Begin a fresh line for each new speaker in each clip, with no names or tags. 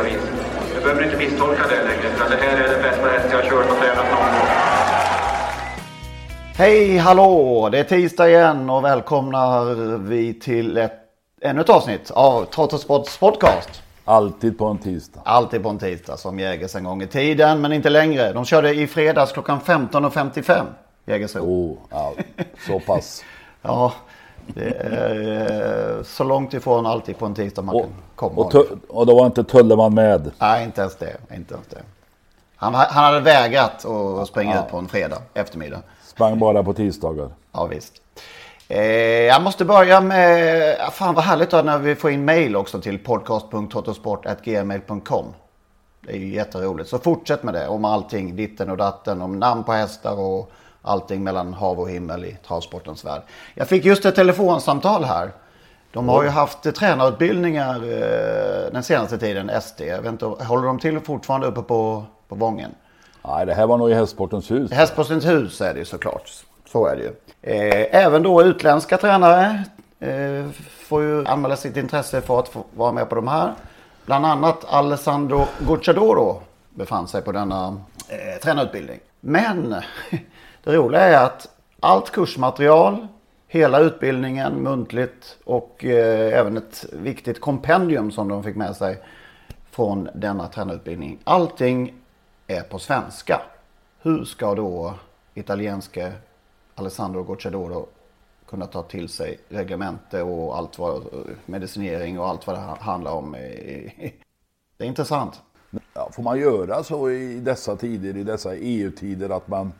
vis. Du behöver inte misstolka det längre. För det här är den bästa häst jag har kört och tränat någon gång.
Hej hallå! Det är tisdag igen och välkomnar vi till ett, ännu ett avsnitt av Trottosports podcast.
Alltid på en tisdag.
Alltid på en tisdag som Jägers en gång i tiden men inte längre. De körde i fredags klockan 15.55 Jägersro.
Oh, ja, så pass.
Ja, det är eh, så långt ifrån alltid på en tisdag man
Och,
kan komma.
och, och då var inte Tulleman med.
Nej, inte ens det. Inte ens det. Han, han hade vägrat att springa ut på en fredag eftermiddag.
Sprang bara på tisdagar.
Ja visst. Eh, jag måste börja med, ja, fan vad härligt då när vi får in mail också till podcast.totosport.gmail.com. Det är ju jätteroligt. Så fortsätt med det om allting, ditten och datten, om namn på hästar och allting mellan hav och himmel i travsportens värld. Jag fick just ett telefonsamtal här. De har ju haft tränarutbildningar eh, den senaste tiden, SD. Jag vet inte, håller de till fortfarande uppe på, på Vången?
Nej, det här var nog i Hästsportens hus.
Hästpostens hus är det ju såklart. Så är det ju. Eh, även då utländska tränare eh, får ju anmäla sitt intresse för att få vara med på de här. Bland annat Alessandro Gocciadoro befann sig på denna eh, tränarutbildning. Men det roliga är att allt kursmaterial, hela utbildningen muntligt och eh, även ett viktigt kompendium som de fick med sig från denna tränarutbildning. Allting är på svenska. Hur ska då italienske Alessandro Gocciadoro kunna ta till sig reglemente och allt vad medicinering och allt vad det handlar om. Det är intressant.
Ja, får man göra så i dessa tider, i dessa EU-tider, att man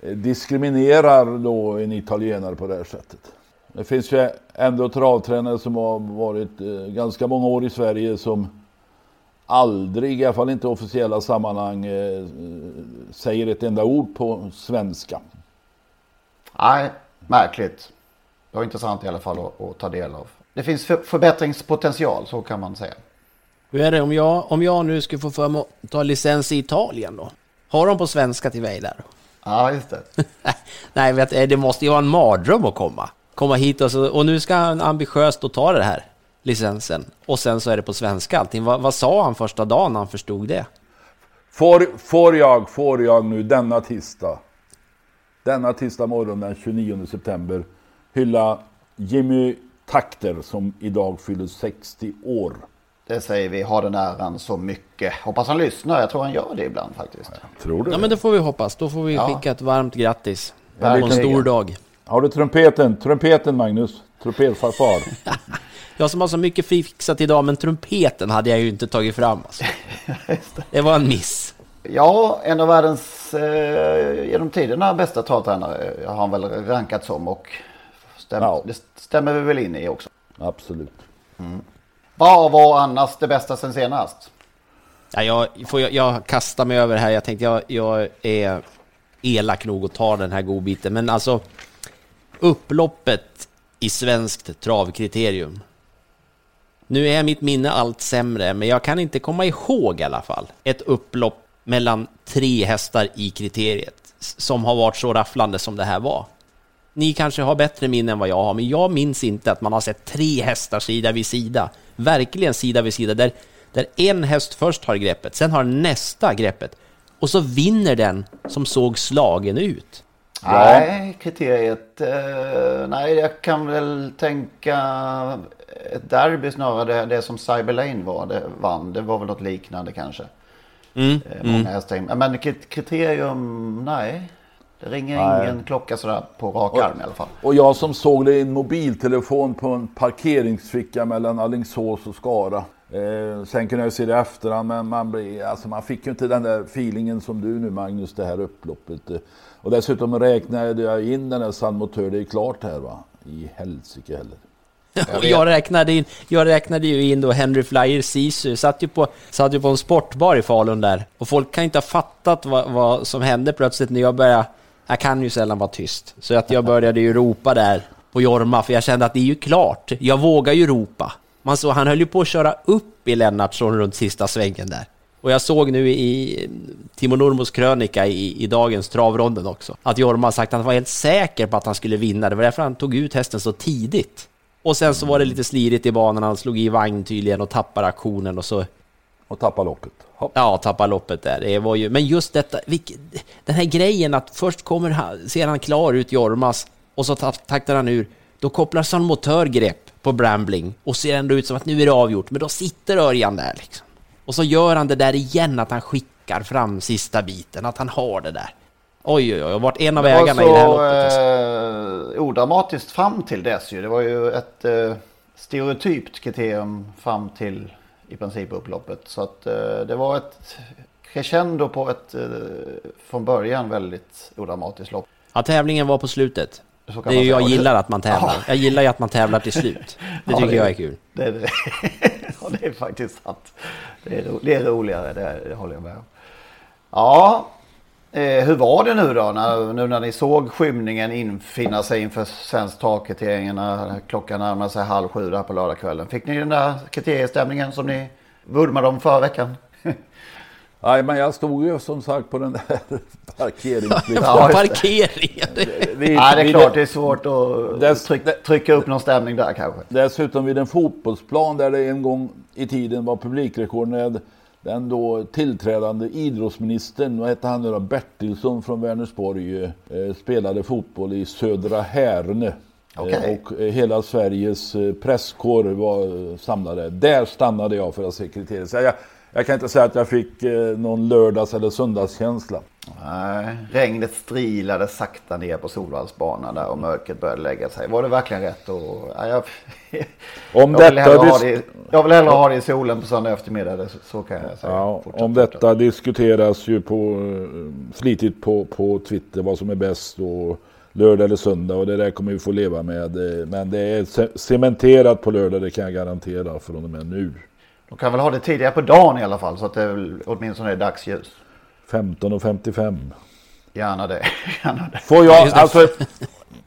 diskriminerar då en italienare på det här sättet? Det finns ju ändå travtränare som har varit eh, ganska många år i Sverige som aldrig, i alla fall inte i officiella sammanhang, eh, säger ett enda ord på svenska.
Nej, märkligt. Det var intressant i alla fall att, att ta del av. Det finns för, förbättringspotential, så kan man säga.
Hur är det om jag, om jag nu skulle få för mig att ta licens i Italien då? Har de på svenska till mig där?
Ja, just det.
Nej, vet, du, det måste ju vara en mardröm att komma. Komma hit och, så, och nu ska han ambitiöst att ta det här, licensen. Och sen så är det på svenska allting. Vad, vad sa han första dagen när han förstod det?
Får, får jag, får jag nu denna tisdag, denna tisdag morgon den 29 september, hylla Jimmy Takter som idag fyller 60 år.
Det säger vi, har den äran så mycket. Hoppas han lyssnar, jag tror han gör det ibland faktiskt.
Tror du
Ja,
det?
men det får vi hoppas. Då får vi
Ja.
skicka ett varmt grattis på en stor dag.
Har du trumpeten? Trumpeten Magnus? Trumpetfarfar?
Jag som har så mycket fixat idag, men trumpeten hade jag ju inte tagit fram. Alltså. Det var en miss.
Ja, en av världens eh, genom tiderna bästa travtränare har han väl rankat som och stäm,
Ja.
det stämmer vi väl in i också.
Absolut.
Vad var annars det bästa sen senast?
Ja, jag, får jag, jag kastar mig över här. Jag tänkte jag, jag är elak nog att ta den här godbiten. Men alltså, upploppet i svenskt travkriterium. Nu är mitt minne allt sämre, men jag kan inte komma ihåg i alla fall ett upplopp mellan tre hästar i kriteriet som har varit så rafflande som det här var. Ni kanske har bättre minne än vad jag har, men jag minns inte att man har sett tre hästar sida vid sida. Verkligen sida vid sida, där, där en häst först har greppet, sen har nästa greppet och så vinner den som såg slagen ut.
Nej, kriteriet. Eh, nej, jag kan väl tänka ett derby snarare. Det, det som Cyber Lane var, det vann. Det var väl något liknande kanske.
Mm.
Eh, många hästar in. Men krit- kriterium, nej. Det ringer
Nej.
ingen klocka sådär på rak arm i alla fall.
Och jag som såg det i en mobiltelefon på en parkeringsficka mellan Alingsås och Skara. Eh, sen kunde jag se det i efterhand men man, blir, alltså man fick ju inte den där feelingen som du nu Magnus, det här upploppet. Och dessutom räknade jag in den här San Motör, det är klart här va. I helsike heller.
Och jag räknade, in, jag räknade ju in då Henry Flyer Sisu, satt ju, på, satt ju på en sportbar i Falun där. Och folk kan inte ha fattat vad, vad som hände plötsligt när jag började, jag kan ju sällan vara tyst. Så att jag började ju ropa där på Jorma, för jag kände att det är ju klart, jag vågar ju ropa. Man såg, han höll ju på att köra upp i Lennartsson runt sista svängen där. Och jag såg nu i Timo Nurmos krönika i, i dagens travronden också, att Jorma har sagt att han var helt säker på att han skulle vinna. Det var därför han tog ut hästen så tidigt. Och sen så var det lite slirigt i banan, han slog i vagn tydligen och tappade aktionen och så...
Och tappade loppet. Hopp.
Ja, tappade loppet där. Det var ju... Men just detta, den här grejen att först kommer han, ser han klar ut Jormas och så ta- taktar han ur. Då kopplar San Motör grepp på Brambling och ser ändå ut som att nu är det avgjort, men då sitter Örjan där liksom. Och så gör han det där igen, att han skickar fram sista biten, att han har det där. Oj, oj, oj, och varit en av
Det
ägarna i det här loppet.
så eh, odramatiskt fram till dess ju. Det var ju ett eh, stereotypt kriterium fram till i princip upploppet. Så att eh, det var ett crescendo på ett eh, från början väldigt odramatiskt lopp.
Ja, tävlingen var på slutet. Det är ju, jag gillar att man tävlar.
Ja.
Jag gillar ju att man tävlar till slut. Det
Ja,
tycker
det-
jag är kul.
Det är, det. ja, det är faktiskt sant. Det är, ro- det är roligare, det, det håller jag med om. Ja, eh, hur var det nu då? När, nu när ni såg skymningen infinna sig inför svensk travkriterieringen när klockan närmade sig halv sju där på lördagskvällen. Fick ni den där kriteriestämningen som ni vurmade om förra veckan?
Nej, men jag stod ju som sagt på den där parkeringsfickan.
Ja.
Parkeringen.
Ja, det är klart det är svårt att
Dess-
tryck, trycka upp någon stämning där kanske.
Dessutom vid en fotbollsplan där det en gång i tiden var publikrekord med den då tillträdande idrottsministern, vad hette han nu då, Bertilsson från Vänersborg, eh, spelade fotboll i Södra Härne. Eh, och eh, hela Sveriges eh, presskår var samlade. Där stannade jag för att se kriterier. Så jag, kan inte säga att jag fick eh, någon lördags eller söndagskänsla.
Nej, regnet strilade sakta ner på Solvallsbanan där och mörkret började lägga sig. Var det verkligen rätt? Och, ja, jag,
Om
jag, vill
detta dis-
det, jag vill hellre ha det i solen på söndag eftermiddag. Det, så kan jag säga.
Ja, om detta diskuteras ju på, eh, flitigt på, på Twitter vad som är bäst och lördag eller söndag och det där kommer vi få leva med. Eh, Men det är ce- cementerat på lördag, det kan jag garantera från och med nu.
De kan väl ha det tidigare på dagen i alla fall så att det åtminstone är dagsljus.
15.55.
Gärna det. Gärna det.
Får jag, alltså,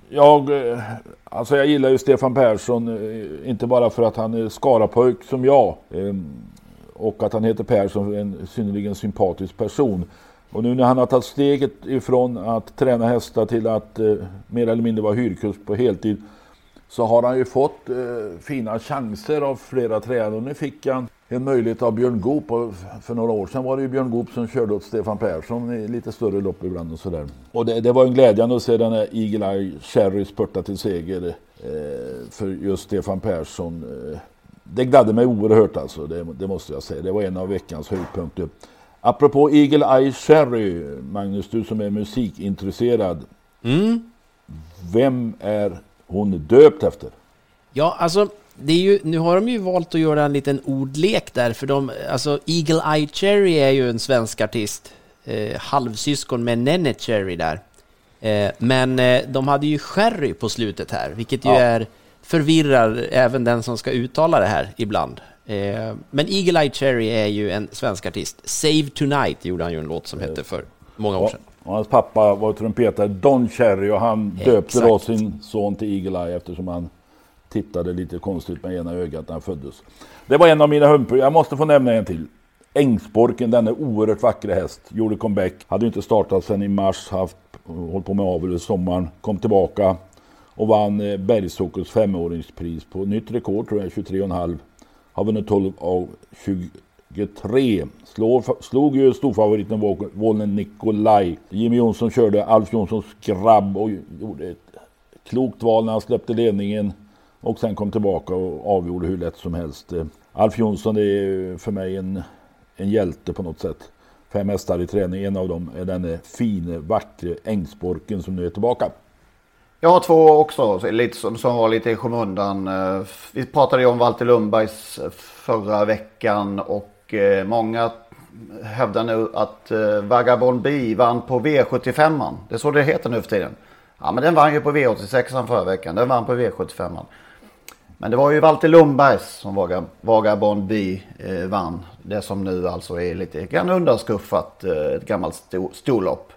jag, eh, alltså jag gillar ju Stefan Persson, eh, inte bara för att han är Skarapojk som jag. eh, Och att han heter Persson, en synnerligen sympatisk person. Och nu när han har tagit steget ifrån att träna hästar till att eh, mer eller mindre vara hyrkust på heltid. Så har han ju fått eh, fina chanser av flera tränare. Nu fick han en möjlighet av Björn Goop. Och för några år sedan var det ju Björn Goop som körde åt Stefan Persson i lite större lopp ibland och sådär. Och det, det var en glädjande att se den här Eagle Eye Cherry spurta till seger eh, för just Stefan Persson. Eh, det gladde mig oerhört alltså, det, det måste jag säga. Det var en av veckans höjdpunkter. Apropå Eagle Eye Cherry, Magnus, du som är musikintresserad.
Mm.
Vem är hon döpt efter?
Ja, alltså, det är ju, nu har de ju valt att göra en liten ordlek där, för de, alltså Eagle Eye Cherry är ju en svensk artist, eh, halvsyskon med Nene Cherry där. Eh, men eh, de hade ju Sherry på slutet här, vilket ju
Ja.
är förvirrar även den som ska uttala det här ibland. Eh, men Eagle Eye Cherry är ju en svensk artist. Save Tonight gjorde han ju en låt som hette för många år sedan.
Och hans pappa var trumpetare Don Cherry och han döpte
Exakt.
då sin son till Eagle Eye eftersom han tittade lite konstigt med ena ögat när han föddes. Det var en av mina höjdpunkter. Jag måste få nämna en till. Ängsborken, denna oerhört vackra häst, gjorde comeback. Hade inte startat sedan i mars, haft, hållit på med avel i sommaren. Kom tillbaka och vann eh, Bergsåkers femåringspris på nytt rekord tror jag, 23,5. Har vunnit 12 av 20, 3 slår, slog ju storfavoriten Wollen Nikolaj. Jimmy Jonsson körde Alf Jonssons grabb och gjorde ett klokt val när han släppte ledningen och sen kom tillbaka och avgjorde hur lätt som helst. Alf Jonsson är för mig en, en hjälte på något sätt. Fem hästar i träning. En av dem är den fine, vackre Ängsborken som nu är tillbaka.
Jag har två också lite, som, som var lite i skymundan. Eh, vi pratade ju om Walter Lundbergs eh, förra veckan och eh, många hävdar nu att eh, Vagabond B vann på V75. Det är så det heter nu för tiden. Ja men den vann ju på V86 förra veckan. Den vann på V75. Men det var ju Walter Lundbergs som Vagabond B vann. Det som nu alltså är lite grann undanskuffat. Ett gammalt storlopp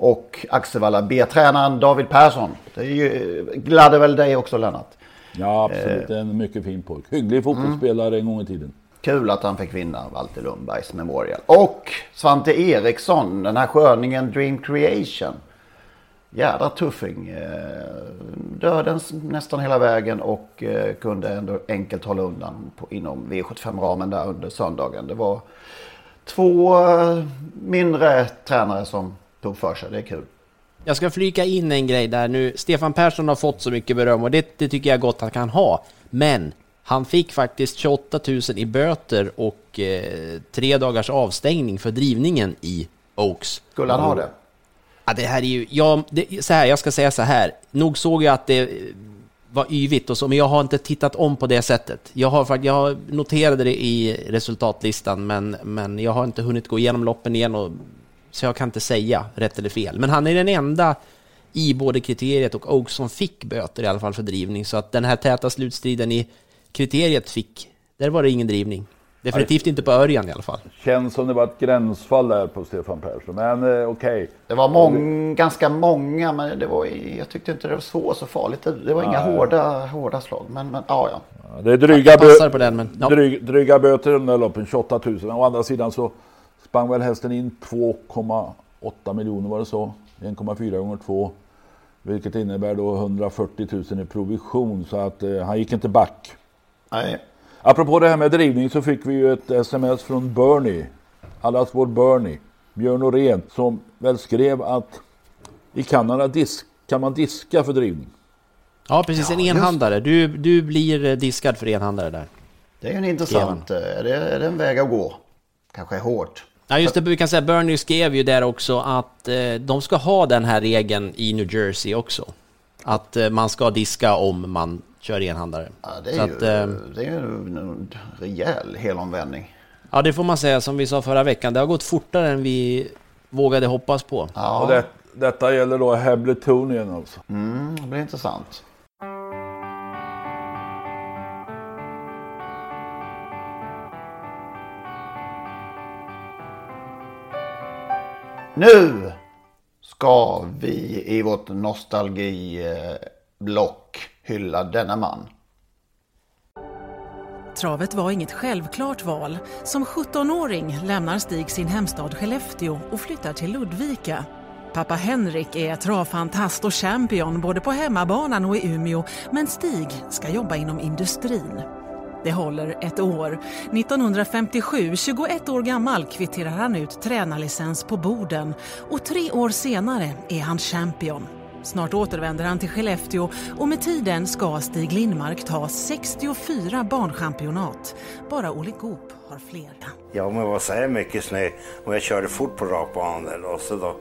och Axevalla B-tränaren David Persson. Det ju, gladde väl dig också Lennart?
Ja absolut, eh, en mycket fin pojk. Hygglig fotbollsspelare mm. en gång i tiden.
Kul att han fick vinna Walter Lundbergs Memorial. Och Svante Eriksson, den här sköningen Dream Creation. Jädra tuffing. Eh, dödens nästan hela vägen och eh, kunde ändå enkelt hålla undan på, inom V75-ramen där under söndagen. Det var två eh, mindre tränare som tog för sig. Det är kul.
Jag ska flika in en grej där nu. Stefan Persson har fått så mycket beröm och det, det tycker jag gott att han kan ha. Men han fick faktiskt 28 000 i böter och eh, tre dagars avstängning för drivningen i Oaks.
Skulle han ha det?
Ja, det här är ju... Ja, det, så här, jag ska säga så här. Nog såg jag att det var yvigt och så, men jag har inte tittat om på det sättet. Jag, har, jag noterade det i resultatlistan, men, men jag har inte hunnit gå igenom loppen igen och så jag kan inte säga rätt eller fel. Men han är den enda i både kriteriet och Oaks som fick böter i alla fall för drivning. Så att den här täta slutstriden i kriteriet fick, där var det ingen drivning. Definitivt inte på Örjan i alla fall.
Känns som det var ett gränsfall där på Stefan Persson, men eh, okej. Okay.
Det var mång, ganska många, men det var, jag tyckte inte det var så, så farligt. Det var inga hårda, hårda slag, men, men ja, ja.
Det är dryga, bö på den, men, ja. dryg, dryga böter i den där loppen, 28 000. Å andra sidan så sprang väl hästen in 2,8 miljoner var det så. 1,4 gånger 2. Vilket innebär då 140 000 i provision så att eh, han gick inte back.
Nej.
Apropå det här med drivning så fick vi ju ett sms från Bernie. Allas vår Bernie. Björn Norén som väl skrev att i Kanada disk, kan man diska för drivning.
Ja precis, en enhandare. Du, du blir diskad för enhandare där.
Det är ju en intressant, eh, är det, är det en väg att gå? Kanske är hårt.
Ja just det, vi kan säga Bernie skrev ju där också att eh, de ska ha den här regeln i New Jersey också. Att eh, man ska diska om man kör enhandare.
Ja, det är, ju, att, eh, det är ju en rejäl helomvändning.
Ja det får man säga som vi sa förra veckan. Det har gått fortare än vi vågade hoppas på.
Ja. Och det, detta gäller då Hebletonien alltså.
Mm, det blir intressant. Nu ska vi i vårt nostalgiblock hylla denna man.
Travet var inget självklart val. Som 17-åring lämnar Stig sin hemstad Skellefteå och flyttar till Ludvika. Pappa Henrik är travfantast och champion både på hemmabanan och i Umeå men Stig ska jobba inom industrin. Det håller ett år. 1957, 21 år gammal, kvitterar han ut tränarlicens på Boden och tre år senare är han champion. Snart återvänder han till Skellefteå och med tiden ska Stig Lindmark ta 64 barnchampionat. Bara Olle Goop har flera.
Ja, men vad säger mycket snö och jag körde fort på rakbanan och så då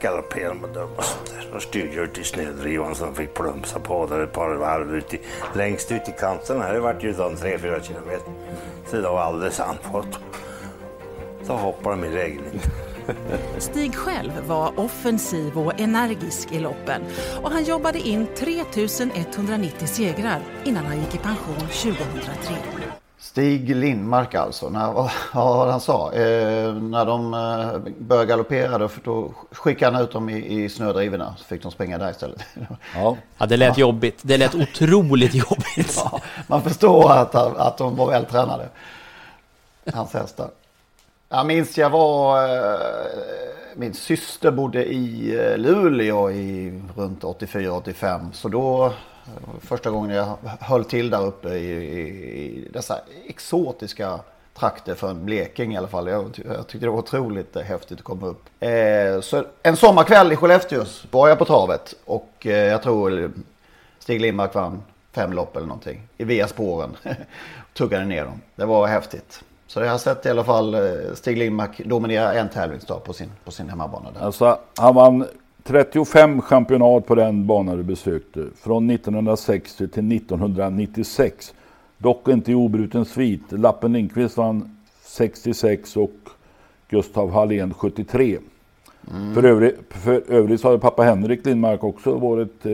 galopperade med dem och sånt där. Och styrde ut i snödrivan som fick plumsa på där ett par varv ut i, längst ut i kanterna. Det vart ju de 3-4 kilometer. Så det var alldeles andfått. Så hoppade de i regel.
Stig själv var offensiv och energisk i loppen och han jobbade in 3190 segrar innan han gick i pension 2003.
Stig Lindmark alltså, när, vad var han sa? Eh, när de eh, började galoppera då, då skickade han ut dem i, i snödrivorna så fick de springa där istället.
Ja, ja det lät ja. jobbigt. Det lät otroligt jobbigt. Ja,
man förstår att, att de var vältränade, hans hästar. Jag minns jag var, eh, min syster bodde i eh, Luleå i runt 84-85 så då eh, Första gången jag höll till där uppe i, i, i dessa exotiska trakter för en Bleking i alla fall. Jag, jag tyckte det var otroligt häftigt att komma upp. Eh, så en sommarkväll i Skellefteå var jag på travet och eh, jag tror Stig Lindmark vann fem lopp eller någonting i via spåren. Tuggade ner dem. Det var häftigt. Så jag har sett i alla fall eh, Stig Lindmark dominera en tävlingsdag på sin, på sin hemmabana. Där.
Alltså, han vann 35 championat på den bana du besökte. Från 1960 till 1996. Dock inte i obruten svit. Lappen Lindqvist vann 66 och Gustav Hallén 73.
Mm.
För, övrigt, för övrigt så har pappa Henrik Lindmark också varit eh,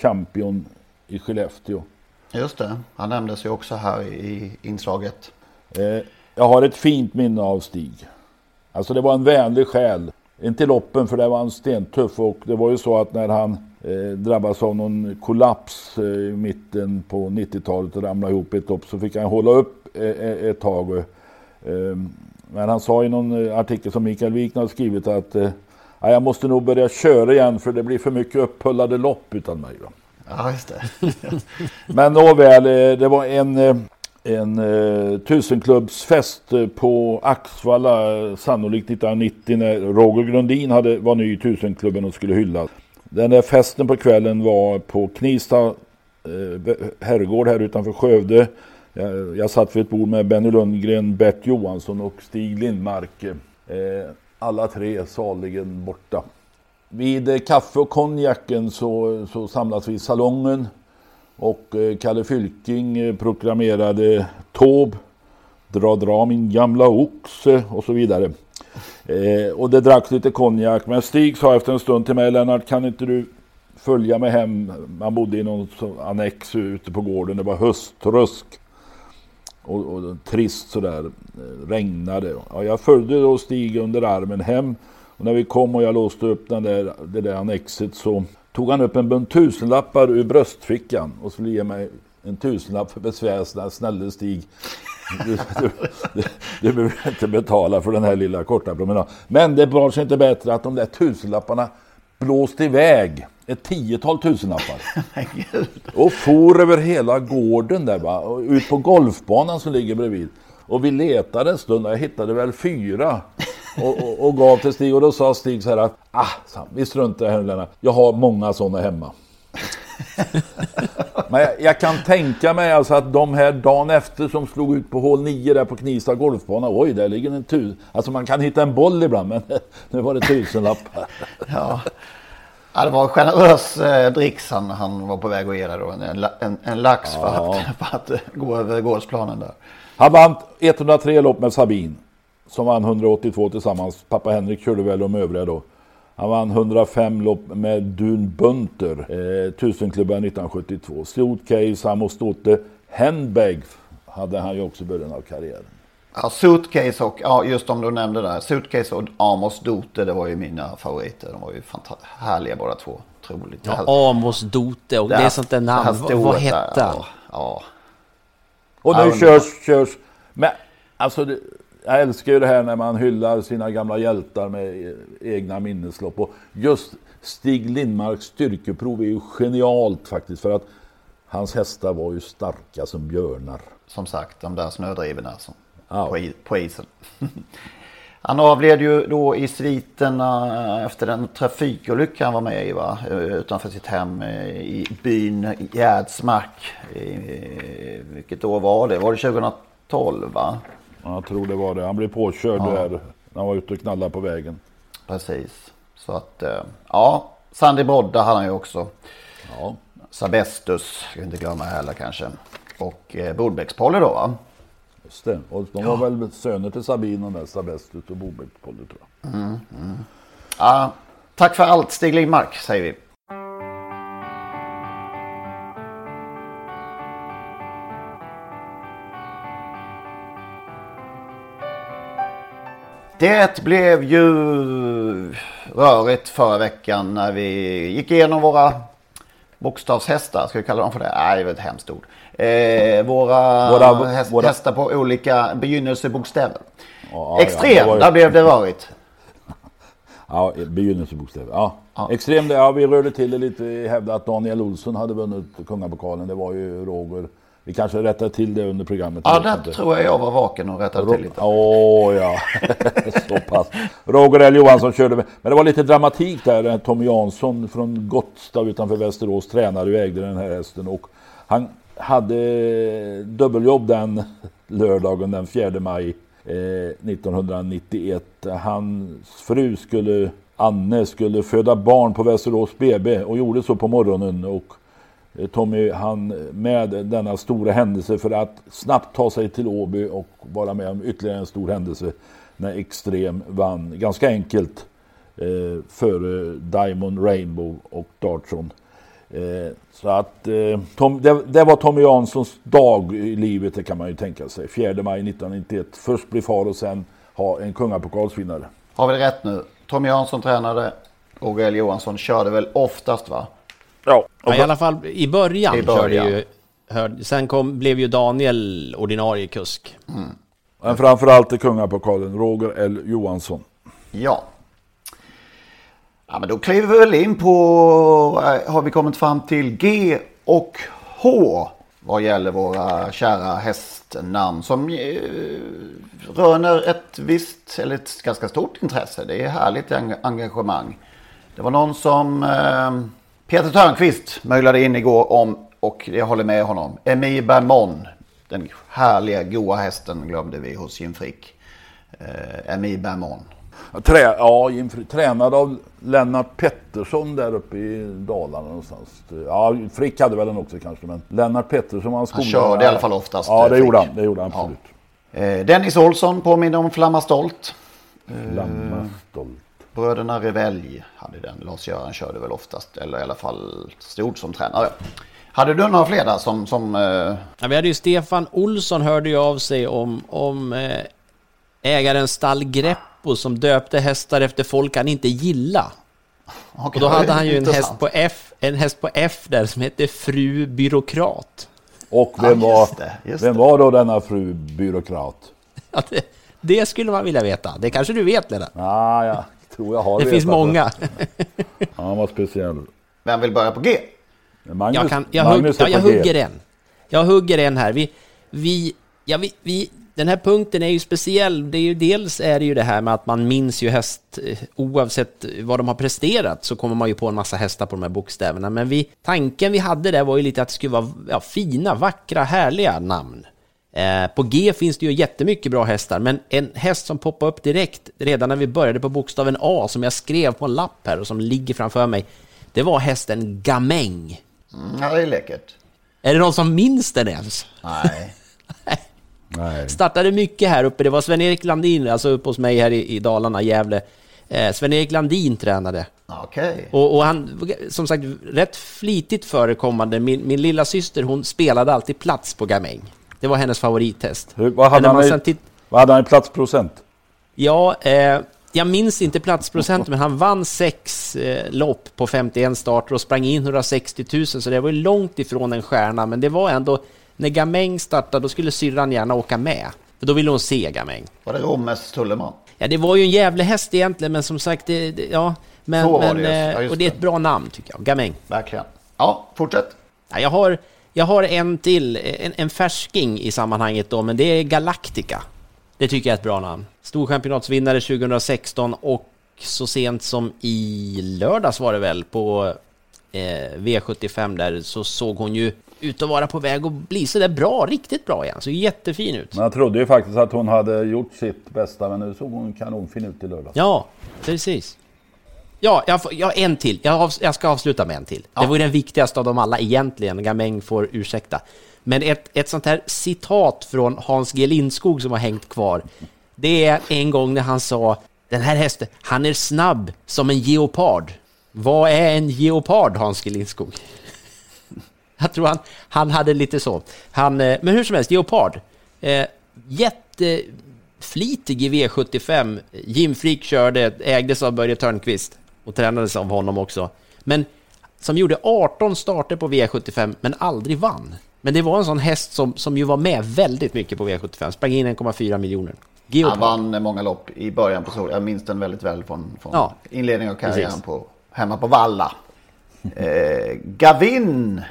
champion i Skellefteå.
Just det, han nämndes ju också här i inslaget.
Eh, jag har ett fint minne av Stig. Alltså det var en vänlig själ. Inte loppen för det var han stentuff och det var ju så att när han eh, drabbades av någon kollaps eh, i mitten på 90-talet och ramlade ihop i ett lopp så fick han hålla upp eh, eh, ett tag. Eh, men han sa i någon eh, artikel som Mikael Wikner har skrivit att eh, "Ja, jag måste nog börja köra igen för det blir för mycket upphullade lopp utan mig. Va?
Ja, just det.
Men nåväl, det var en, en eh, tusenklubbsfest eh, på Axvalla, sannolikt 1990 när Roger Grundin hade, var ny i tusenklubben och skulle hyllas. Den där festen på kvällen var på Knista eh, herrgård här utanför Skövde. Jag, jag satt vid ett bord med Benny Lundgren, Bert Johansson och Stig Lindmark. Eh, alla tre saligen borta. Vid eh, kaffe och konjaken så, så samlas vi i salongen och eh, Kalle Fylking eh, proklamerade Tåb, dra dra min gamla oxe och så vidare. Eh, och det dracks lite konjak men Stig sa efter en stund till mig Lennart kan inte du följa mig hem? Man bodde i någon annex ute på gården, det var höstrusk och, och trist sådär, eh, regnade. Ja, jag följde då Stig under armen hem och när vi kom och jag låste upp den där, det där annexet så tog han upp en bunt tusenlappar ur bröstfickan och skulle ge mig en tusenlapp för besvär. Snälla, Stig, du, du, du, du behöver inte betala för den här lilla korta promenaden. Men det var sig inte bättre att de där tusenlapparna blåste iväg. Ett tiotal tusenlappar. Och for över hela gården där va. Och ut på golfbanan som ligger bredvid. Och vi letade en stund och jag hittade väl fyra. Och, och, och gav till Stig och då sa Stig så här att ah, vi struntar i det här Lennart. Jag har många sådana hemma. Men jag, jag kan tänka mig alltså att de här dagen efter som slog ut på hål 9 där på Knivsta golfbana. Oj, där ligger en tusen. Alltså man kan hitta en boll ibland men nu var det tusenlappar.
Ja. Ja, det var en generös eh, dricks han, han var på väg att ge då. En, en, en lax för,
Ja.
att, för att gå över gårdsplanen där.
Han vann 103 lopp med Sabin. Som vann 182 tillsammans. Pappa Henrik körde väl de övriga då. Han vann 105 lopp med Dun Bunter. Eh, tusenklubbar 1972. Suitcase, Amos Stote. Handbag hade han ju också i början av karriären.
Ja, Suitcase och, ja just om du nämnde där. Suitcase och Amos Dote, det var ju mina favoriter. De var ju härliga båda två. Otroligt.
Ja, Amos Dote och det, är sånt där namn. Vad, vad hette han?
Ja, ja.
Och
Ja,
nu
men-
körs, körs. Men alltså, det, jag älskar ju det här när man hyllar sina gamla hjältar med eh, egna minneslopp. Och just Stig Lindmarks styrkeprov är ju genialt faktiskt. För att hans hästar var ju starka som björnar.
Som sagt, de där snödrivorna som,
Ja.
på, på isen. Han avled ju då i sviterna efter den trafikolycka han var med i va? Eh, Utanför sitt hem eh, i byn Gärdsmark. Eh, Vilket år var det? Var det 2012 va?
Ja, Jag tror det var det. Han blev påkörd
Ja.
där när han var ute och knallade på vägen.
Precis. Så att, eh, ja. Sandy Brodda hade han ju också.
Ja.
Sabestus, ska vi inte glömma heller kanske. Och eh, Bordbäckspolly då va?
Just det. Och de var väl söner till Sabine och nästa Bestus och Bobäck-Polly tror jag.
Mm, mm. Ja, tack för allt Stig Lindmark säger vi. Det blev ju rörigt förra veckan när vi gick igenom våra bokstavshästar. Ska vi kalla dem för det? Nej, det är väl ett hemskt ord. Eh, våra,
Våra-
häst,
våra-
hästar på olika begynnelsebokstäver.
Ja, ja,
Extrem,
det var ju-
där blev det rörigt.
Ja, begynnelsebokstäver. Ja. Extrem, det- ja, vi rörde till det lite. Vi hävdade att Daniel Olsson hade vunnit kungapokalen. Det var ju Roger Vi kanske rättar till det under programmet.
Ja, där tror jag jag var vaken och rättade till lite.
Åh ja, så pass. Roger L Johansson körde med. Men det var lite dramatik där. Tommy Jansson från Gottstad utanför Västerås tränade och ägde den här hästen. Och han hade dubbeljobb den lördagen den 4 maj eh, 1991. Hans fru skulle, Anne skulle föda barn på Västerås BB och gjorde så på morgonen. Och eh, Tommy han med denna stora händelse för att snabbt ta sig till Åby och vara med om ytterligare en stor händelse när Extrem vann ganska enkelt eh, före Diamond Rainbow och Dartson. Eh, så att eh, Tom, det, det, var Tommy Janssons dag i livet, det kan man ju tänka sig. 4 maj 1991. Först bli far och sen ha en kungapokalsvinnare.
Har vi det rätt nu? Tommy Jansson tränade, Roger L Johansson körde väl oftast va?
Ja. ja I alla fall i början,
I början.
körde ju... Hör, sen kom, blev ju Daniel ordinarie kusk.
Mm.
Men framförallt i kungapokalen, Roger L Johansson.
Ja. Ja, men då kliver vi väl in på, eh, har vi kommit fram till G och H vad gäller våra kära hästnamn som eh, röner ett visst, eller ett ganska stort intresse. Det är härligt engagemang. Det var någon som eh, Peter Törnqvist möjlade in igår om, och jag håller med honom, Emil Bermon. Den härliga goa hästen glömde vi hos Jim Frick. Eh, Emil Bermon.
Trä, ja, tränad av Lennart Pettersson där uppe i Dalarna någonstans. Ja, Frick hade väl den också kanske, men Lennart Pettersson var
Han körde i alla fall oftast.
Ja, det gjorde han. Det gjorde han absolut.
Ja. Eh, Dennis Olsson påminner om Flamma Stolt.
Flamma Stolt.
Bröderna Revelj hade den. Lars-Göran körde väl oftast, eller i alla fall stod som tränare. Hade du några fler där som... som eh...
ja, vi hade ju Stefan Olsson hörde ju av sig om, om eh, ägaren Stall Greppo som döpte hästar efter folk han inte gillade. Okay, och då hade han ju en häst, på F, en häst på F där som hette Fru Byråkrat.
Och vem, ja, just det, just vem var då denna Fru Byråkrat?
Ja, det, det, skulle man vilja veta. Det kanske du vet Lena?
Ja, jag tror jag har
det. Det finns många.
ja, han var speciell.
Vem vill börja på G?
Magnus, jag, kan, jag, hugg, ja, jag hugger en. Jag hugger en här. Vi, vi, ja, vi, vi den här punkten är ju speciell. Det är ju, dels är det ju det här med att man minns ju häst eh, oavsett vad de har presterat så kommer man ju på en massa hästar på de här bokstäverna. Men vi, tanken vi hade där var ju lite att det skulle vara ja, fina, vackra, härliga namn. Eh, på G finns det ju jättemycket bra hästar, men en häst som poppade upp direkt redan när vi började på bokstaven A som jag skrev på en lapp här och som ligger framför mig. Det var hästen Gamäng.
Mm, ja, det är läckert.
Är det någon som minns den ens?
Nej.
Nej.
Startade mycket här uppe. Det var Sven-Erik Landin, alltså uppe hos mig här i, i Dalarna, Gävle. Eh, Sven-Erik Landin tränade.
Okay.
Och, och, han, som sagt, rätt flitigt förekommande. Min, min lilla syster hon spelade alltid plats på Gamäng. Det var hennes favorittest.
Hur, vad, hade han i, vad hade han i platsprocent?
Ja, eh, jag minns inte platsprocent, men han vann sex eh, lopp på 51 starter och sprang in 160 000, så det var ju långt ifrån en stjärna, men det var ändå när Gamäng startade, då skulle syrran gärna åka med. För då ville hon se Gamäng.
Var det Rommes Tulleman?
Ja, det var ju en jävla häst egentligen, men som sagt, det, det, ja. Men,
Så
men,
det,
ja,
och
det är ett bra namn tycker jag, Gamäng.
Verkligen. Ja, fortsätt.
Ja, jag, har, jag har en till, en, en färsking i sammanhanget då, men det är Galactica. Det tycker jag är ett bra namn. Storchampionatsvinnare 2016 och så sent som i lördags var det väl på eh, V75 där så såg hon ju ut att vara på väg att bli så där bra, riktigt bra igen. Så jättefin ut.
Men jag trodde ju faktiskt att hon hade gjort sitt bästa, men nu såg hon kanonfin ut i lördag.
Ja, precis. Ja, jag, får, jag en till. Jag, av, jag, ska avsluta med en till. Ja. Det var ju den viktigaste av dem alla egentligen. Gamäng får ursäkta. Men ett, ett sånt här citat från Hans G Lindskog som har hängt kvar. Det är en gång när han sa den här hästen, han är snabb som en geopard. Vad är en geopard, Hans G Lindskog? Jag tror han, han hade lite så. Han, eh, men hur som helst, Geopard. Eh, jätteflitig i V75. Jim Frick körde, ägdes av Börje Törnqvist och tränades av honom också. Men som gjorde 18 starter på V75 men aldrig vann. Men det var en sån häst som, som ju var med väldigt mycket på V75. Sprang in 1,4 miljoner.
Geopard. Han vann många lopp i början på sol. Jag minns den väldigt väl från, från ja, inledningen av karriären på, hemma på Valla. Eh, Gavin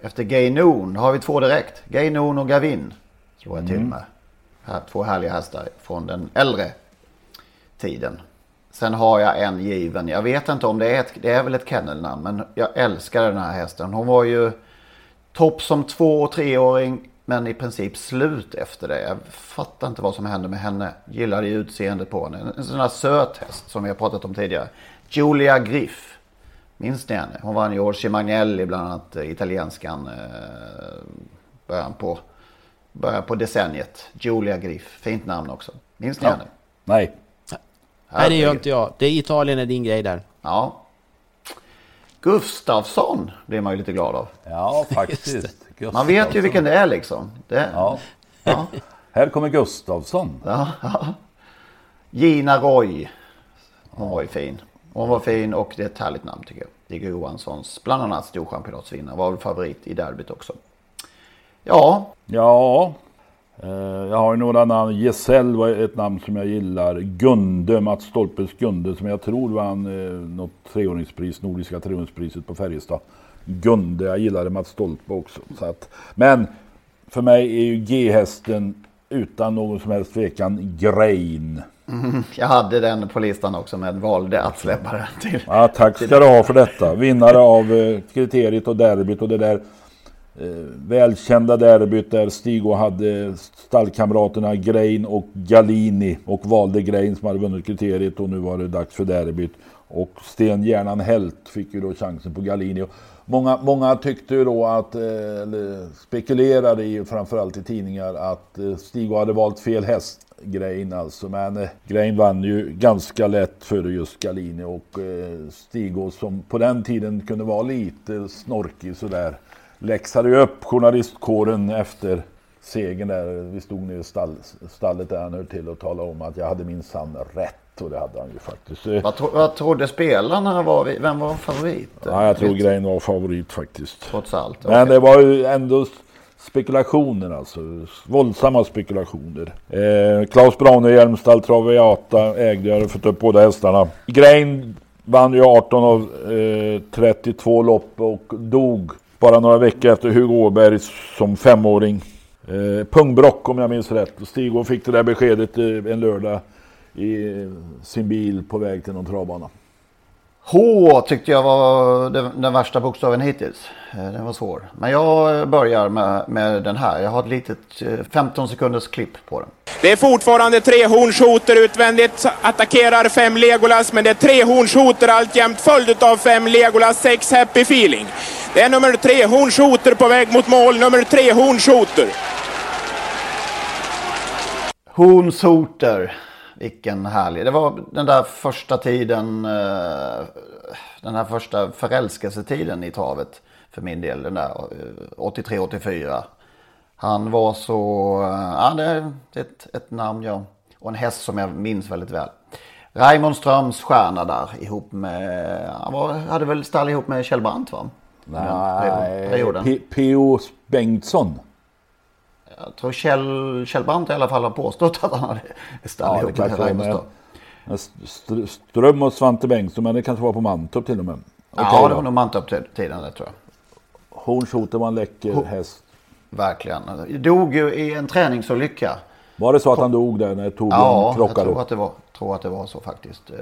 Efter Gay Noon har vi två direkt. Gay Noon och Gavin slår jag till
Mm.
med. Här, två härliga hästar från den äldre tiden. Sen har jag en given. Jag vet inte om det är ett, det är väl ett kennelnamn. Men jag älskar den här hästen. Hon var ju topp som två och treåring. Men i princip slut efter det. Jag fattar inte vad som hände med henne. Gillade utseendet på henne. En sån här söt häst som vi har pratat om tidigare. Julia Griff. Minns ni henne? Hon vann ju Orsi Magnelli bland annat eh, italienskan. Eh, början på, början på decenniet. Julia Griff. Fint namn också. Minns ni
Ja.
henne?
Nej.
Nej, det gör inte jag. Det är Italien är din grej där.
Ja. Gustafsson blir man ju lite glad av.
Ja, faktiskt.
Man vet ju vilken det är liksom. Det,
Ja.
ja.
Här kommer Gustafsson.
Ja, ja. Gina Roy. Hon var ju fin. Hon var fin och det är ett härligt namn tycker jag. Digge Johanssons, bland annat storchampionatsvinnare, var väl favorit i derbyt också. Ja,
Ja, eh, jag har ju några namn. Gesell var ett namn som jag gillar. Gunde, Mats Stolpes Gunde som jag tror vann eh, något treåringspris, Nordiska treåringspriset på Färjestad. Gunde, jag gillade Mats Stolpe också. Så att, men för mig är ju G-hästen utan någon som helst tvekan Grain
mm, jag hade den på listan också men valde att släppa den till.
Ja, tack ska du ha för detta. Vinnare av eh, kriteriet och derbyt och det där eh, välkända derbyt där Stig och hade stallkamraterna Grein och Galini och valde Grein som hade vunnit kriteriet och nu var det dags för derbyt. Och Stenhjärnan Helt fick ju då chansen på Galini. Många, många tyckte ju då att, eh, eller spekulerade i, framförallt i tidningar, att eh, Stig hade valt fel häst. Grein alltså. Men eh, Grein vann ju ganska lätt före just Galini och eh, Stigå som på den tiden kunde vara lite snorkig sådär. Läxade ju upp journalistkåren efter segern där. Vi stod nere i stall, stallet där han hör till och talade om att jag hade minsann rätt. Och det hade han ju faktiskt. Eh,
Vad, tro, vad trodde spelarna? Var, vi- vem var favorit?
Ja, jag tror Grein var favorit faktiskt.
Trots allt.
Men det var ju ändå spekulationer alltså. Våldsamma spekulationer. Eh, Klaus Braune Hjelmstall Traviata ägde, jag fått upp båda hästarna. Grain vann ju 18 av eh, 32 lopp och dog bara några veckor efter Hugo Åberg som femåring. Eh, pungbrock om jag minns rätt. Stig fick det där beskedet eh, en lördag i eh, sin bil på väg till någon travbana.
H tyckte jag var den, den värsta bokstaven hittills. Eh, Den var svår. Men jag börjar med, med den här. Jag har ett litet eh, 15 sekunders klipp på den.
Det är fortfarande tre hornshoter utvändigt. Attackerar fem Legolas, men det är tre hornshoter alltjämt följd av fem Legolas, sex Happy Feeling. Det är nummer tre hornshoter på väg mot mål. Nummer tre hornshoter.
Hornsoter. Vilken härlig. Det var den där första tiden. eh, Den här första förälskelsetiden i travet. För min del. Den där eh, 83-84. Han var så... eh, Ja, det är ett, ett namn ja. Och en häst som jag minns väldigt väl. Raymond Ströms stjärna där ihop med... Han var, hade väl stall ihop med Kjell Brandt va?
Nej,
perioden.
P.O. Bengtsson.
Jag tror Kjell, Kjell Brandt i alla fall har påstått att han hade stall
Ja,
ihop
var
Raymond
med.
Ström.
Och Svante Bengtsson, men det kanske var på Mantorp till och med. Okej
Ja, det var nog Mantorp-tiden det tror jag.
Hornshoter var en läcker
Ho-
häst.
Verkligen. Dog ju i en träningsolycka.
Var det så att han dog där när Torbjörn
Ja, jag
krockade?
tror att, det var, tror att det var så faktiskt. Eh,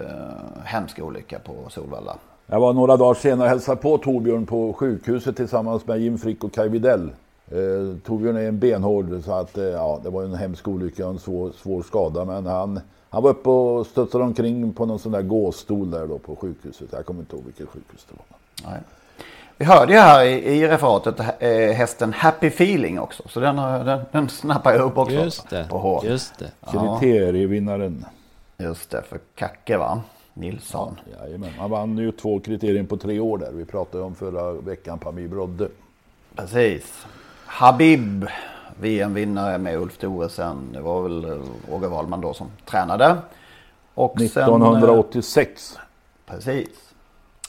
hemsk olycka på Solvalla.
Jag var några dagar senare och hälsade på Torbjörn på sjukhuset tillsammans med Jim Frick och Kaj Widell. Eh, Torbjörn är en benhård så att eh, ja, det var en hemsk olycka och en svår, svår skada. Men han, han var uppe och studsade omkring på någon sån där gåstol där då på sjukhuset. Jag kommer inte ihåg vilket sjukhus det var.
Nej. Vi hörde ju här i, i referatet eh, hästen Happy Feeling också. Så den, har- den, den snappar jag upp också.
Just det,
På
just det.
Ja,
Kriterievinnaren.
just det, för Kacke va? Nilsson.
Jajamän. Han vann ju två kriterier på tre år där. Vi pratade om förra veckan på Ami Brodde.
Precis. Habib, VM-vinnare med Ulf Thoresen. Det var väl eh, Roger Wahlman då som tränade. Och sen, eh,
1986.
Precis.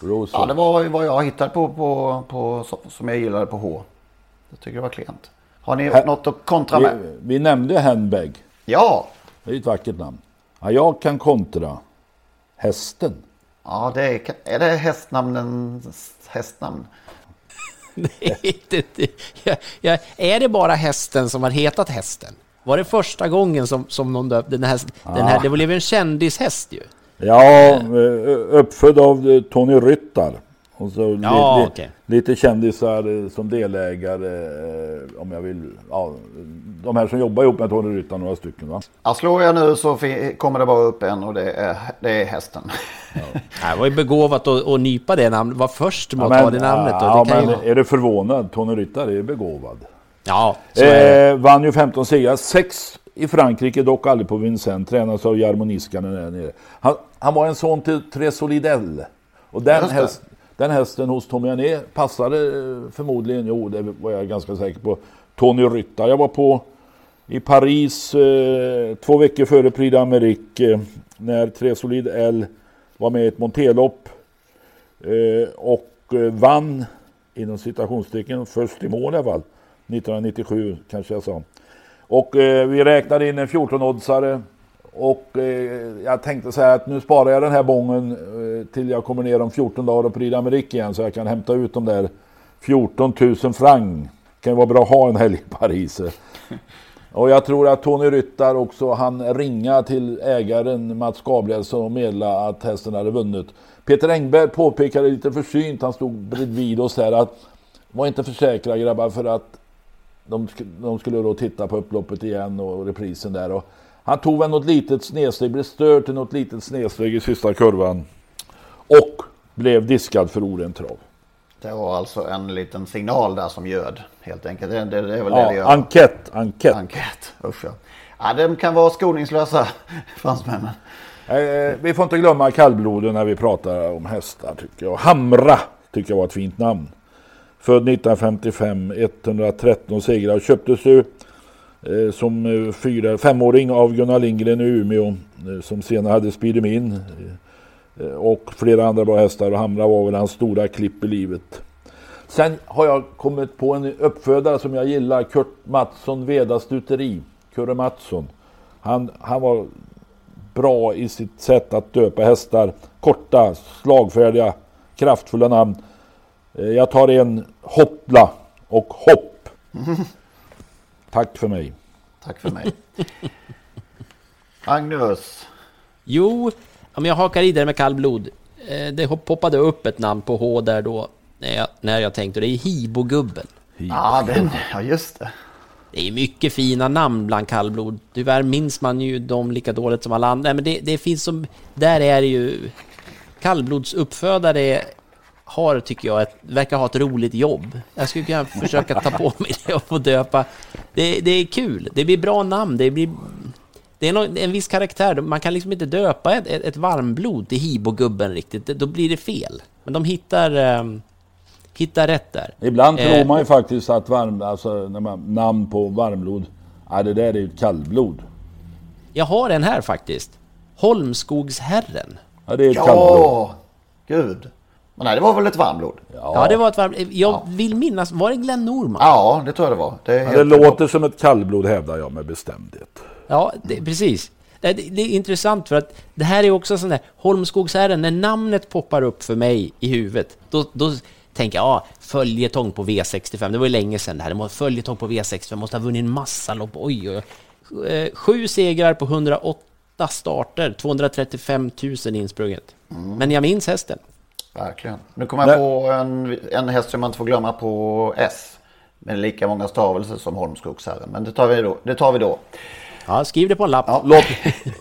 Rose.
Ja, det var vad jag hittade på, på, på, som jag gillade på H. Jag tycker det var klent. Har ni
Här-
något att kontra med?
vi, vi nämnde handbag.
Ja,
Det är ett vackert namn. Ja, jag kan kontra. Hästen.
ja det är, är det hästnamnens hästnamn?
jag, är det bara hästen som har hetat hästen? Var det första gången som, som någon döpte den här, den här? Det blev en kändishäst ju.
Ja, eh, uppfödd av eh, Tony Ryttar. Och så
Ja,
li,
okej.
lite kändisar eh, som delägare, eh, om jag vill. Ja, de här som jobbar ihop med Tony Ryttar, några stycken va?
Ja, slår jag nu så kommer det bara upp en och det är, det är hästen.
Det var ju begåvat att, att nypa det namnet, var först med
Ja,
att ta det namnet. Då.
ja,
det kan
men
ju...
är du förvånad? Tony Ryttar är begåvad.
ja så är det.
Eh, vann ju 15 segrar, 6 i Frankrike, dock aldrig på Vincennes. Tränas av Jarmo Niskanen där nere. Han, han var en son till Tresolidell. Och den,
Just det.
häst, den hästen hos Tommy Ané passade eh, förmodligen, jo det var jag ganska säker på, Tony Ryttar. Jag var på i Paris eh, två veckor före Prix d'Amérique eh, när Tresolid L var med i ett monterlopp eh, och eh, vann inom citationstecken först i mål i alla fall. 1997 kanske jag sa. Och eh, vi räknade in en 14-oddsare och eh, jag tänkte så här att nu sparar jag den här bången eh, till jag kommer ner om 14 dagar och Prix d'Amérique igen så jag kan hämta ut de där 14 000 franc. Kan ju vara bra att ha en helg i Paris. Och jag tror att Tony Ryttar också han ringa till ägaren Mats Gabrielsson och meddela att hästen hade vunnit. Peter Engberg påpekade lite försynt, han stod bredvid oss här att var inte för säkra grabbar för att de, de skulle då titta på upploppet igen och reprisen där. Och han tog väl något litet snedsteg, blev störd till något litet snedsteg i sista kurvan. Och blev diskad för orent trav.
Det var alltså en liten signal där som göd helt enkelt. Det, det, det är väl
Ja,
det det gör.
enkät, enkät.
Enkät, usch ja. ja. De kan vara skoningslösa, fransmännen.
Eh, vi får inte glömma kallbloden när vi pratar om hästar tycker jag. Hamra tycker jag var ett fint namn. Född 1955, 113 segrar. Köptes ju eh, Eh, som eh, fyra, femåring av Gunnar Lindgren i Umeå. Eh, som senare hade Speedy Min. Och flera andra bra hästar. Och Hamra var väl hans stora klipp i livet. Sen har jag kommit på en uppfödare som jag gillar. Kurt Mattsson, Veda Stuteri. Kurre Mattsson. Han, han var bra i sitt sätt att döpa hästar. Korta, slagfärdiga, kraftfulla namn. Jag tar en Hoppla och Hopp. Tack för mig.
Tack för mig. Magnus.
Jo, om jag hakar i där med kallblod. Eh, Det poppade upp ett namn på H där då. När jag, när jag tänkte, det är Hibogubben.
Ja, den, ja, just det.
Det är mycket fina namn bland kallblod. Tyvärr minns man ju dem lika dåligt som alla andra. Men det, det finns som... Där är det ju... Kallblodsuppfödare har, tycker jag, ett, verkar ha ett roligt jobb. Jag skulle kunna försöka ta på mig det och få döpa. Det, det är kul. Det blir bra namn. Det blir... Det är nå- en viss karaktär. Man kan liksom inte döpa ett, ett, ett varmblod till Hibogubben riktigt. Det- Då blir det fel. Men de hittar, ehm, hittar rätt där.
Ibland
Eh,
tror man ju faktiskt att varm, alltså, när man, namn på varmblod, ja, det där är ju kallblod.
Jag har en här faktiskt. Holmskogsherren.
Ja, det är ett kallblod.
Ja, gud. Men nej, det var väl ett varmblod?
Ja, det var ett varmt... Jag vill minnas, var det Glenn Norman?
Ja, det tror jag det var. Det,
Ja, det låter som ett kallblod hävdar jag med bestämdhet.
Ja, det, precis. Det, det är intressant för att det här är också sån där Holmskogsherren, när namnet poppar upp för mig i huvudet, då, då tänker jag, ja, följetong på V65, det var ju länge sedan det här, följetong på V65, måste ha vunnit en massa lopp, oj, oj, oj. Eh, Sju segrar på 108 starter, 235 000 insprunget. Men jag minns hästen.
Verkligen. Nu kommer jag på en, en häst som man inte får glömma på S. Med lika många stavelser som Holmskogsherren. Men det tar vi då. Det tar vi då.
Ja, skriv det på en lapp.
Låt,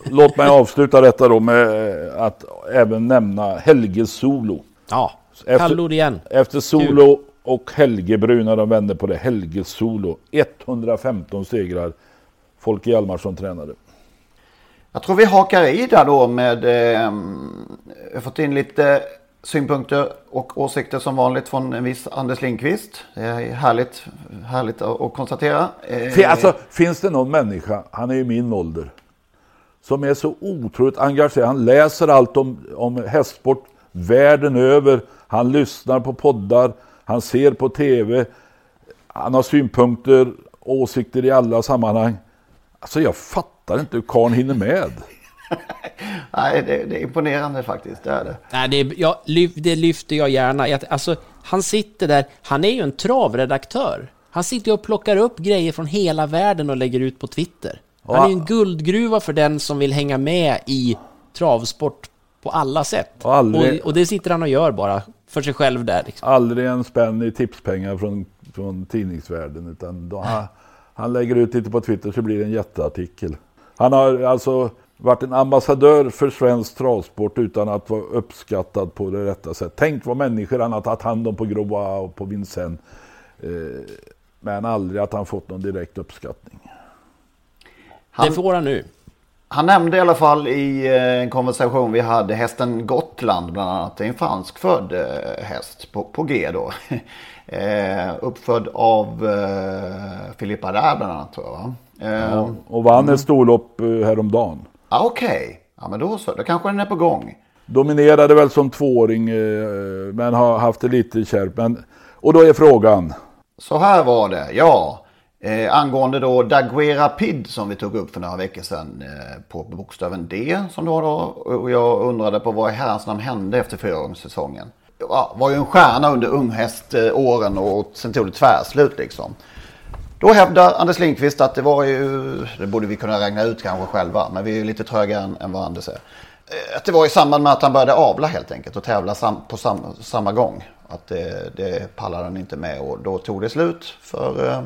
låt mig avsluta detta då med att även nämna Helge Solo.
Ja, kallord igen.
Efter Solo och Helgebrun när de vände på det. Helge Solo. 115 segrar. Folke Hjalmarsson tränade.
Jag tror vi hakar i där då med... Eh, jag har fått in lite synpunkter och åsikter som vanligt från en viss Anders Lindqvist. Det är härligt, härligt att konstatera. Eh,
Alltså, finns det någon människa, han är i min ålder, som är så otroligt engagerad. Han läser allt om, om hästsport världen över. Han lyssnar på poddar, han ser på tv. Han har synpunkter, åsikter i alla sammanhang. Alltså jag fattar inte hur karln hinner med.
Nej, det, det är imponerande faktiskt. Det är det.
Nej, det, jag, det lyfter jag gärna. Jag, alltså, Han sitter där, han är ju en travredaktör. Han sitter och plockar upp grejer från hela världen och lägger ut på Twitter. Han är ju en guldgruva för den som vill hänga med i travsport på alla sätt.
Och aldrig-
och, och det sitter han och gör bara, för sig själv där. Liksom.
Aldrig en spänn i tipspengar från, från tidningsvärlden. Utan då, han, han lägger ut lite på Twitter så blir det en jätteartikel. Han har alltså varit en ambassadör för svensk travsport utan att vara uppskattad på det rätta sättet. Tänk vad människor han har tagit hand om på Groa och på Vincennes. Eh, men aldrig att han fått någon direkt uppskattning.
Det får han nu.
Han nämnde i alla fall i eh, en konversation vi hade hästen Gotland bland annat. Det är en franskfödd eh, häst på, på G då. uppfödd av eh, Filippa där bland annat tror jag va?
Ja, och vann ett storlopp häromdagen.
Ah, Okej, ja men då så. Då kanske den är på gång.
Dominerade väl som tvååring eh, men har haft det lite kärvt. Men, och då är frågan.
Så här var det, ja. Eh, angående då Daguerre Pid som vi tog upp för några veckor sedan eh, på bokstaven D som var då. Och jag undrade på vad i herrans namn hände efter fyraåringssäsongen. Ja, var ju en stjärna under unghäståren och sen tog det tvärslut liksom. Då hävdar Anders Lindqvist att det var ju, det borde vi kunna räkna ut kanske själva, men vi är ju lite trögare än, än vad Anders är. Eh, att det var i samband med att han började avla helt enkelt och tävla sam, på sam, samma gång. Att det, det pallade han inte med och då tog det slut för, eh,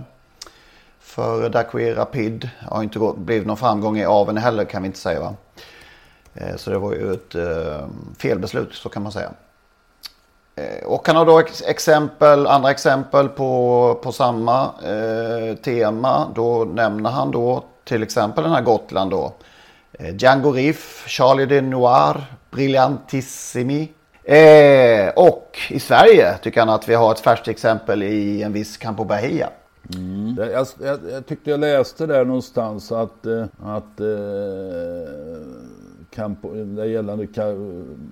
för Daquir Rapid. Det har inte gått, blivit någon framgång i aveln heller kan vi inte säga va. Eh, så det var ju ett felbeslut så kan man säga. Eh, och han har då exempel, andra exempel på, på samma eh, tema. Då nämner han då till exempel den här Gotland då. Eh, Django Riff, Charlie de Noir, Brillantissimi. Eh, och i Sverige tycker han att vi har ett färskt exempel i en viss Campo Bahia. Mm.
Jag, jag, jag, jag tyckte jag läste där någonstans att, eh, att eh, Campo, eh, det gällande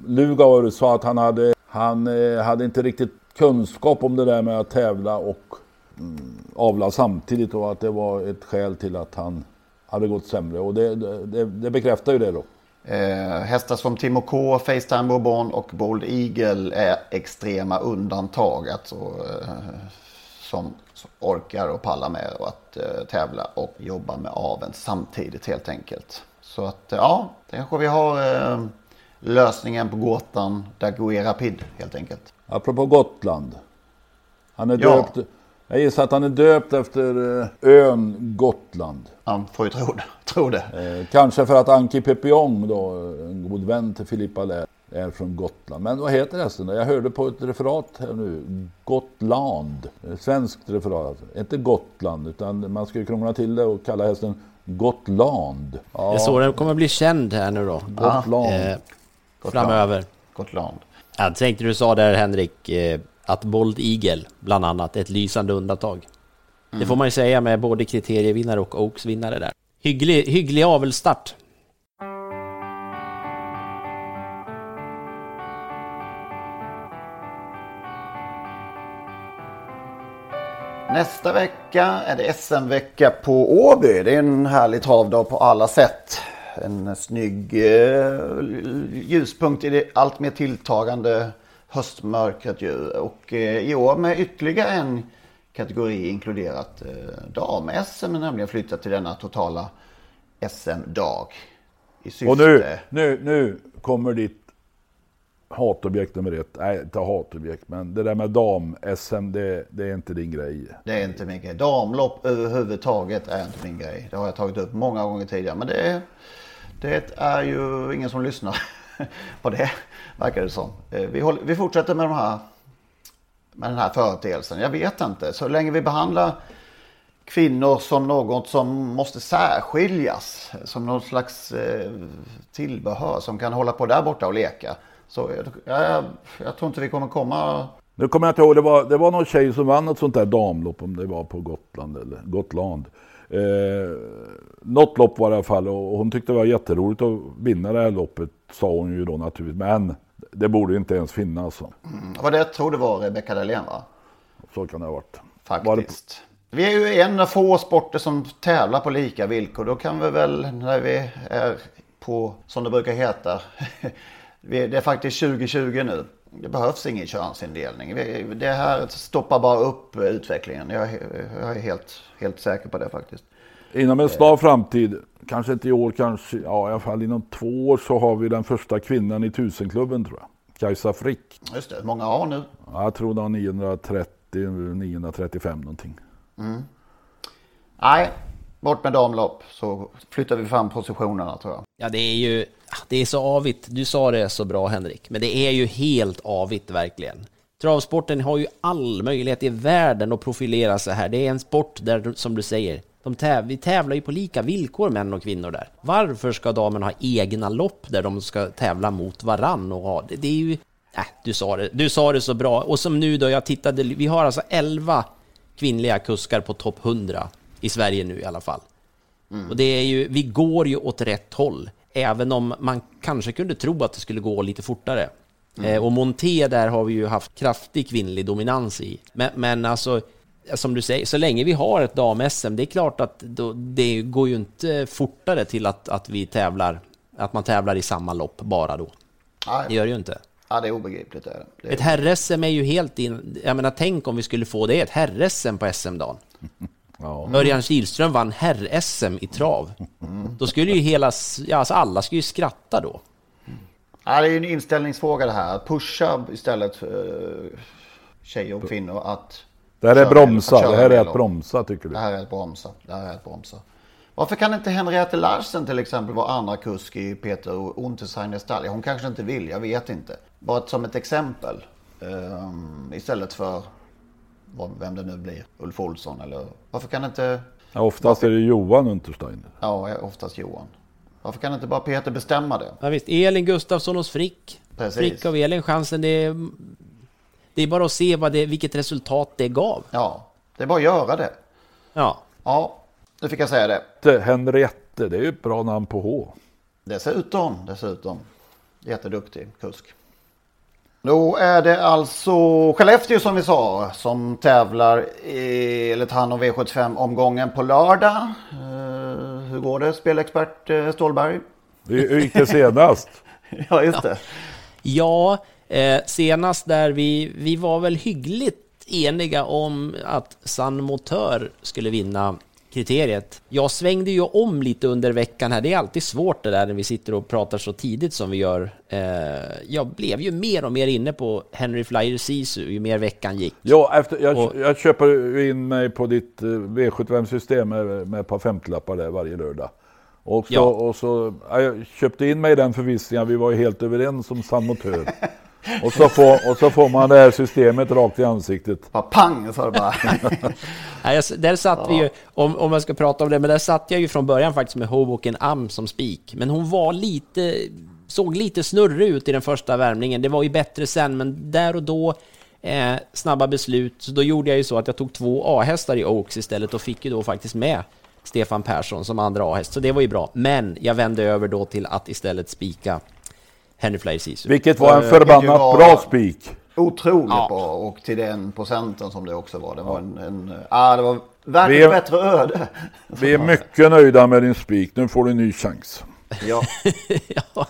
Lugauer sa att han hade, han eh, hade inte riktigt kunskap om det där med att tävla och mm, avla samtidigt och att det var ett skäl till att han hade gått sämre. Och det, det, det bekräftar ju det då.
Eh, hästar som Timo K, Facetime Bourbon och Bold Eagle är extrema undantag. Alltså, eh, som, som orkar och pallar med och att eh, tävla och jobba med aveln samtidigt helt enkelt. Så att eh, ja, det kanske vi har eh, lösningen på gåtan Daguerre Rapid helt enkelt.
Apropå Gotland. Han är
Ja.
döpt, jag gissar att han är döpt efter eh, ön Gotland.
Man får ju tro det. Tro det.
Eh, kanske för att Anki Pepiong då, en god vän till Filippa Lär, är från Gotland. Men vad heter hästen då? Jag hörde på ett referat här nu. Gotland. Eh, Svenskt referat. alltså. Inte Gotland utan man ska ju krångla till det och kalla hästen Gotland. Ja,
Det är så den kommer bli känd här nu då.
Gotland.
Eh, framöver.
Gotland.
Jag tänkte du sa där Henrik, eh, att Bold Eagle bland annat är ett lysande undantag. Det får man ju säga med både kriterievinnare och Oaks-vinnare där. Hygglig, hygglig avelsstart.
Nästa vecka är det SM-vecka på Åby. Det är en härlig travdag på alla sätt. En snygg eh, ljuspunkt i det allt mer tilltagande höstmörkret ju. Och eh, i år med ytterligare en kategori inkluderat. Eh, Dam-SM nämligen flyttat till denna totala SM-dag. I syfte...
Och nu, nu, nu kommer ditt hatobjekt nummer ett. Nej, inte hatobjekt, men det där med dam-SM, det, det är inte din grej.
Det är inte min grej. Damlopp överhuvudtaget är inte min grej. Det har jag tagit upp många gånger tidigare. Men det är, det är ju ingen som lyssnar på det, verkar det som. Eh, vi, håller, vi fortsätter med, de här, med den här företeelsen. Jag vet inte. Så länge vi behandlar kvinnor som något som måste särskiljas. Som någon slags eh, tillbehör som kan hålla på där borta och leka. Så jag, jag, jag tror inte vi kommer komma
Nu kommer jag inte ihåg, det var, det var någon tjej som vann ett sånt där damlopp, om det var på Gotland eller Gotland. Eh, något lopp var det i alla fall och hon tyckte det var jätteroligt att vinna det här loppet, sa hon ju då naturligtvis. Men det borde inte ens finnas. Så,
Vad det tror det var Rebecca Dahlén va?
så kan det ha varit.
Faktiskt. Vi är ju en av få sporter som tävlar på lika villkor. Då kan vi väl när vi är på, som det brukar heta, det är faktiskt 2020 nu. Det behövs ingen könsindelning. Det här stoppar bara upp utvecklingen. Jag är, jag är helt, helt säker på det faktiskt.
Inom en snar framtid, kanske inte i år, kanske ja, i alla fall inom två år så har vi den första kvinnan i tusenklubben tror jag. Kajsa Frick.
Just det, många har nu.
Ja, Jag tror det var 930, 935 någonting.
Mm. Nej, bort med damlopp så flyttar vi fram positionerna tror jag.
Ja, det är ju det är så avigt. Du sa det så bra Henrik, men det är ju helt avigt verkligen. Travsporten har ju all möjlighet i världen att profilera sig här. Det är en sport där, som du säger, de täv vi tävlar ju på lika villkor män och kvinnor där. Varför ska damerna ha egna lopp där de ska tävla mot varann och ha det? Det är ju... Äh, du sa det. Du sa det så bra. Och som nu då, jag tittade, vi har alltså 11 kvinnliga kuskar på topp 100 i Sverige nu i alla fall. Och det är ju, vi går ju åt rätt håll, även om man kanske kunde tro att det skulle gå lite fortare. Eh, och Monté där har vi ju haft kraftig kvinnlig dominans i. Men, men alltså, som du säger, så länge vi har ett dam-SM, det är klart att då, det går ju inte fortare till att, att vi tävlar, att man tävlar i samma lopp bara då.
Nej.
Det gör det ju inte.
Ja, det är obegripligt. Det är det. det är
Ett herr-SM är ju helt in... Jag menar, tänk om vi skulle få det, ett herr-SM på SM-dagen.
Ja.
Örjan Kihlström vann herr-SM i trav. Då skulle ju hela... Ja, alltså alla skulle ju skratta då.
Ja, det är ju en inställningsfråga det här. Att pusha istället för eh, tjejer och kvinnor att...
Det här är bromsa, det här är att bromsa tycker du?
Det här är att bromsa. Det här är att bromsa. Varför kan inte Henriette Larsen till exempel vara andra kusk i Peter Untersteiner stall? Hon kanske inte vill, jag vet inte. Bara som ett exempel. Ehm, istället för vem det nu blir, Ulf Olsson eller varför kan inte,
Ja, oftast är det Johan Untersteiner.
ja oftast Johan. Varför kan inte bara Peter bestämma det?
Ja, visst, Elin Gustafsson hos Frick.
Precis.
Frick av Elin chansen. Det är, det är bara att se vad det, vilket resultat det gav.
Ja, det är bara att göra det.
Ja.
Ja, nu fick jag säga det.
Det- Henriette, det är ju ett bra namn på H.
Dessutom, dessutom. Jätteduktig kusk. Då är det alltså Skellefteå som vi sa som tävlar i, eller tar hand om V75 omgången på lördag. Eh, hur går det spelexpert eh, Stålberg?
Hur hur gick det senast?
ja just det.
Ja, eh, senast där vi, vi var väl hyggligt eniga om att San Motör skulle vinna kriteriet. Jag svängde ju om lite under veckan här. Det är alltid svårt det där när vi sitter och pratar så tidigt som vi gör. Eh, jag blev ju mer och mer inne på Henry Flyer Sisu ju mer veckan gick.
Ja, efter, jag,
Och-
jag köper in mig på ditt eh, V75-system med, med ett par femtelappar där varje lördag. Och så,
Ja.
och så ja, jag köpte in mig i den förvissningen, vi var ju helt överens om San Motör. och, så får, och så får man det här systemet rakt i ansiktet.
Bara pang så det bara.
Nej, där satt vi ju, om, om jag ska prata om det, men där satt jag ju från början faktiskt med Hoboken Am som spik. Men hon var lite, såg lite snurrig ut i den första värmningen. Det var ju bättre sen, men där och då, eh, snabba beslut. Så då gjorde jag ju så att jag tog två A-hästar i Oaks istället och fick ju då faktiskt med Stefan Persson som andra A-häst. Så det var ju bra. Men jag vände över då till att istället spika Henry Flyer Sisu.
Vilket var en
Eh,
förbannat
var-
bra spik.
Otroligt
Ja.
bra och till den procenten som det också var. Det var en, en ah, det var världens
är-
bättre öde.
Vi är mycket nöjda med din spik, nu får du en ny chans.
Ja,
ja,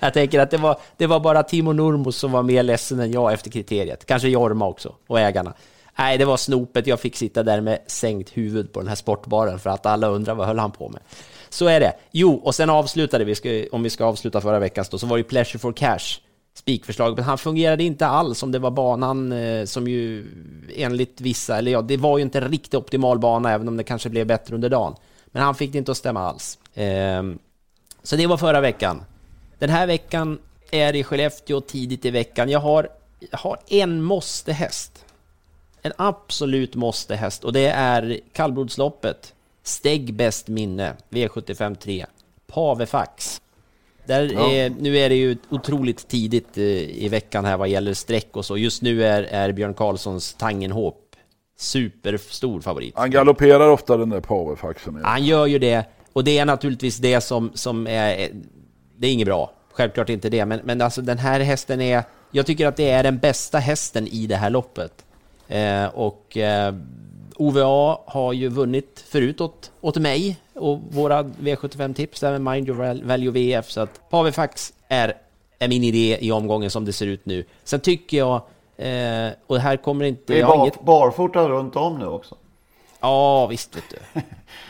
jag tänker att det var, det var bara Timo Nurmos som var mer ledsen än jag efter kriteriet. Kanske Jorma också, och ägarna. Nej, det var snopet. Jag fick sitta där med sänkt huvud på den här sportbaren för att alla undrar vad höll han på med. Så är det. Jo, och sen avslutade vi, om vi ska avsluta förra veckans då, så var det Pleasure for Cash spikförslag, men han fungerade inte alls om det var banan eh, som ju enligt vissa, eller ja, det var ju inte en riktigt optimal bana, även om det kanske blev bättre under dagen. Men han fick det inte att stämma alls. Ehm, så det var förra veckan. Den här veckan är i Skellefteå tidigt i veckan. Jag har, jag har en måste-häst. En absolut måste-häst och det är kallblodsloppet. Steg bäst minne, V75 3. Pavefax. Där
Ja.
är, nu är det ju otroligt tidigt eh, i veckan här vad gäller streck och så. Just nu är, är Björn Karlssons Tangenhop superstor favorit.
Han galopperar ofta den där powerfaxen.
Han gör ju det, och det är naturligtvis det som, som är... Det är inget bra, självklart inte det, men, men alltså den här hästen är... Jag tycker att det är den bästa hästen i det här loppet. Eh, och eh, OVA har ju vunnit förut åt, åt mig och våra V75-tips där med Mind Your Val- Value VF, så att Pavefax är är min idé i omgången som det ser ut nu. Sen tycker jag, eh, och här kommer inte...
Det är bar,
inget-
barfota runt om nu också.
Ja, visst vet du.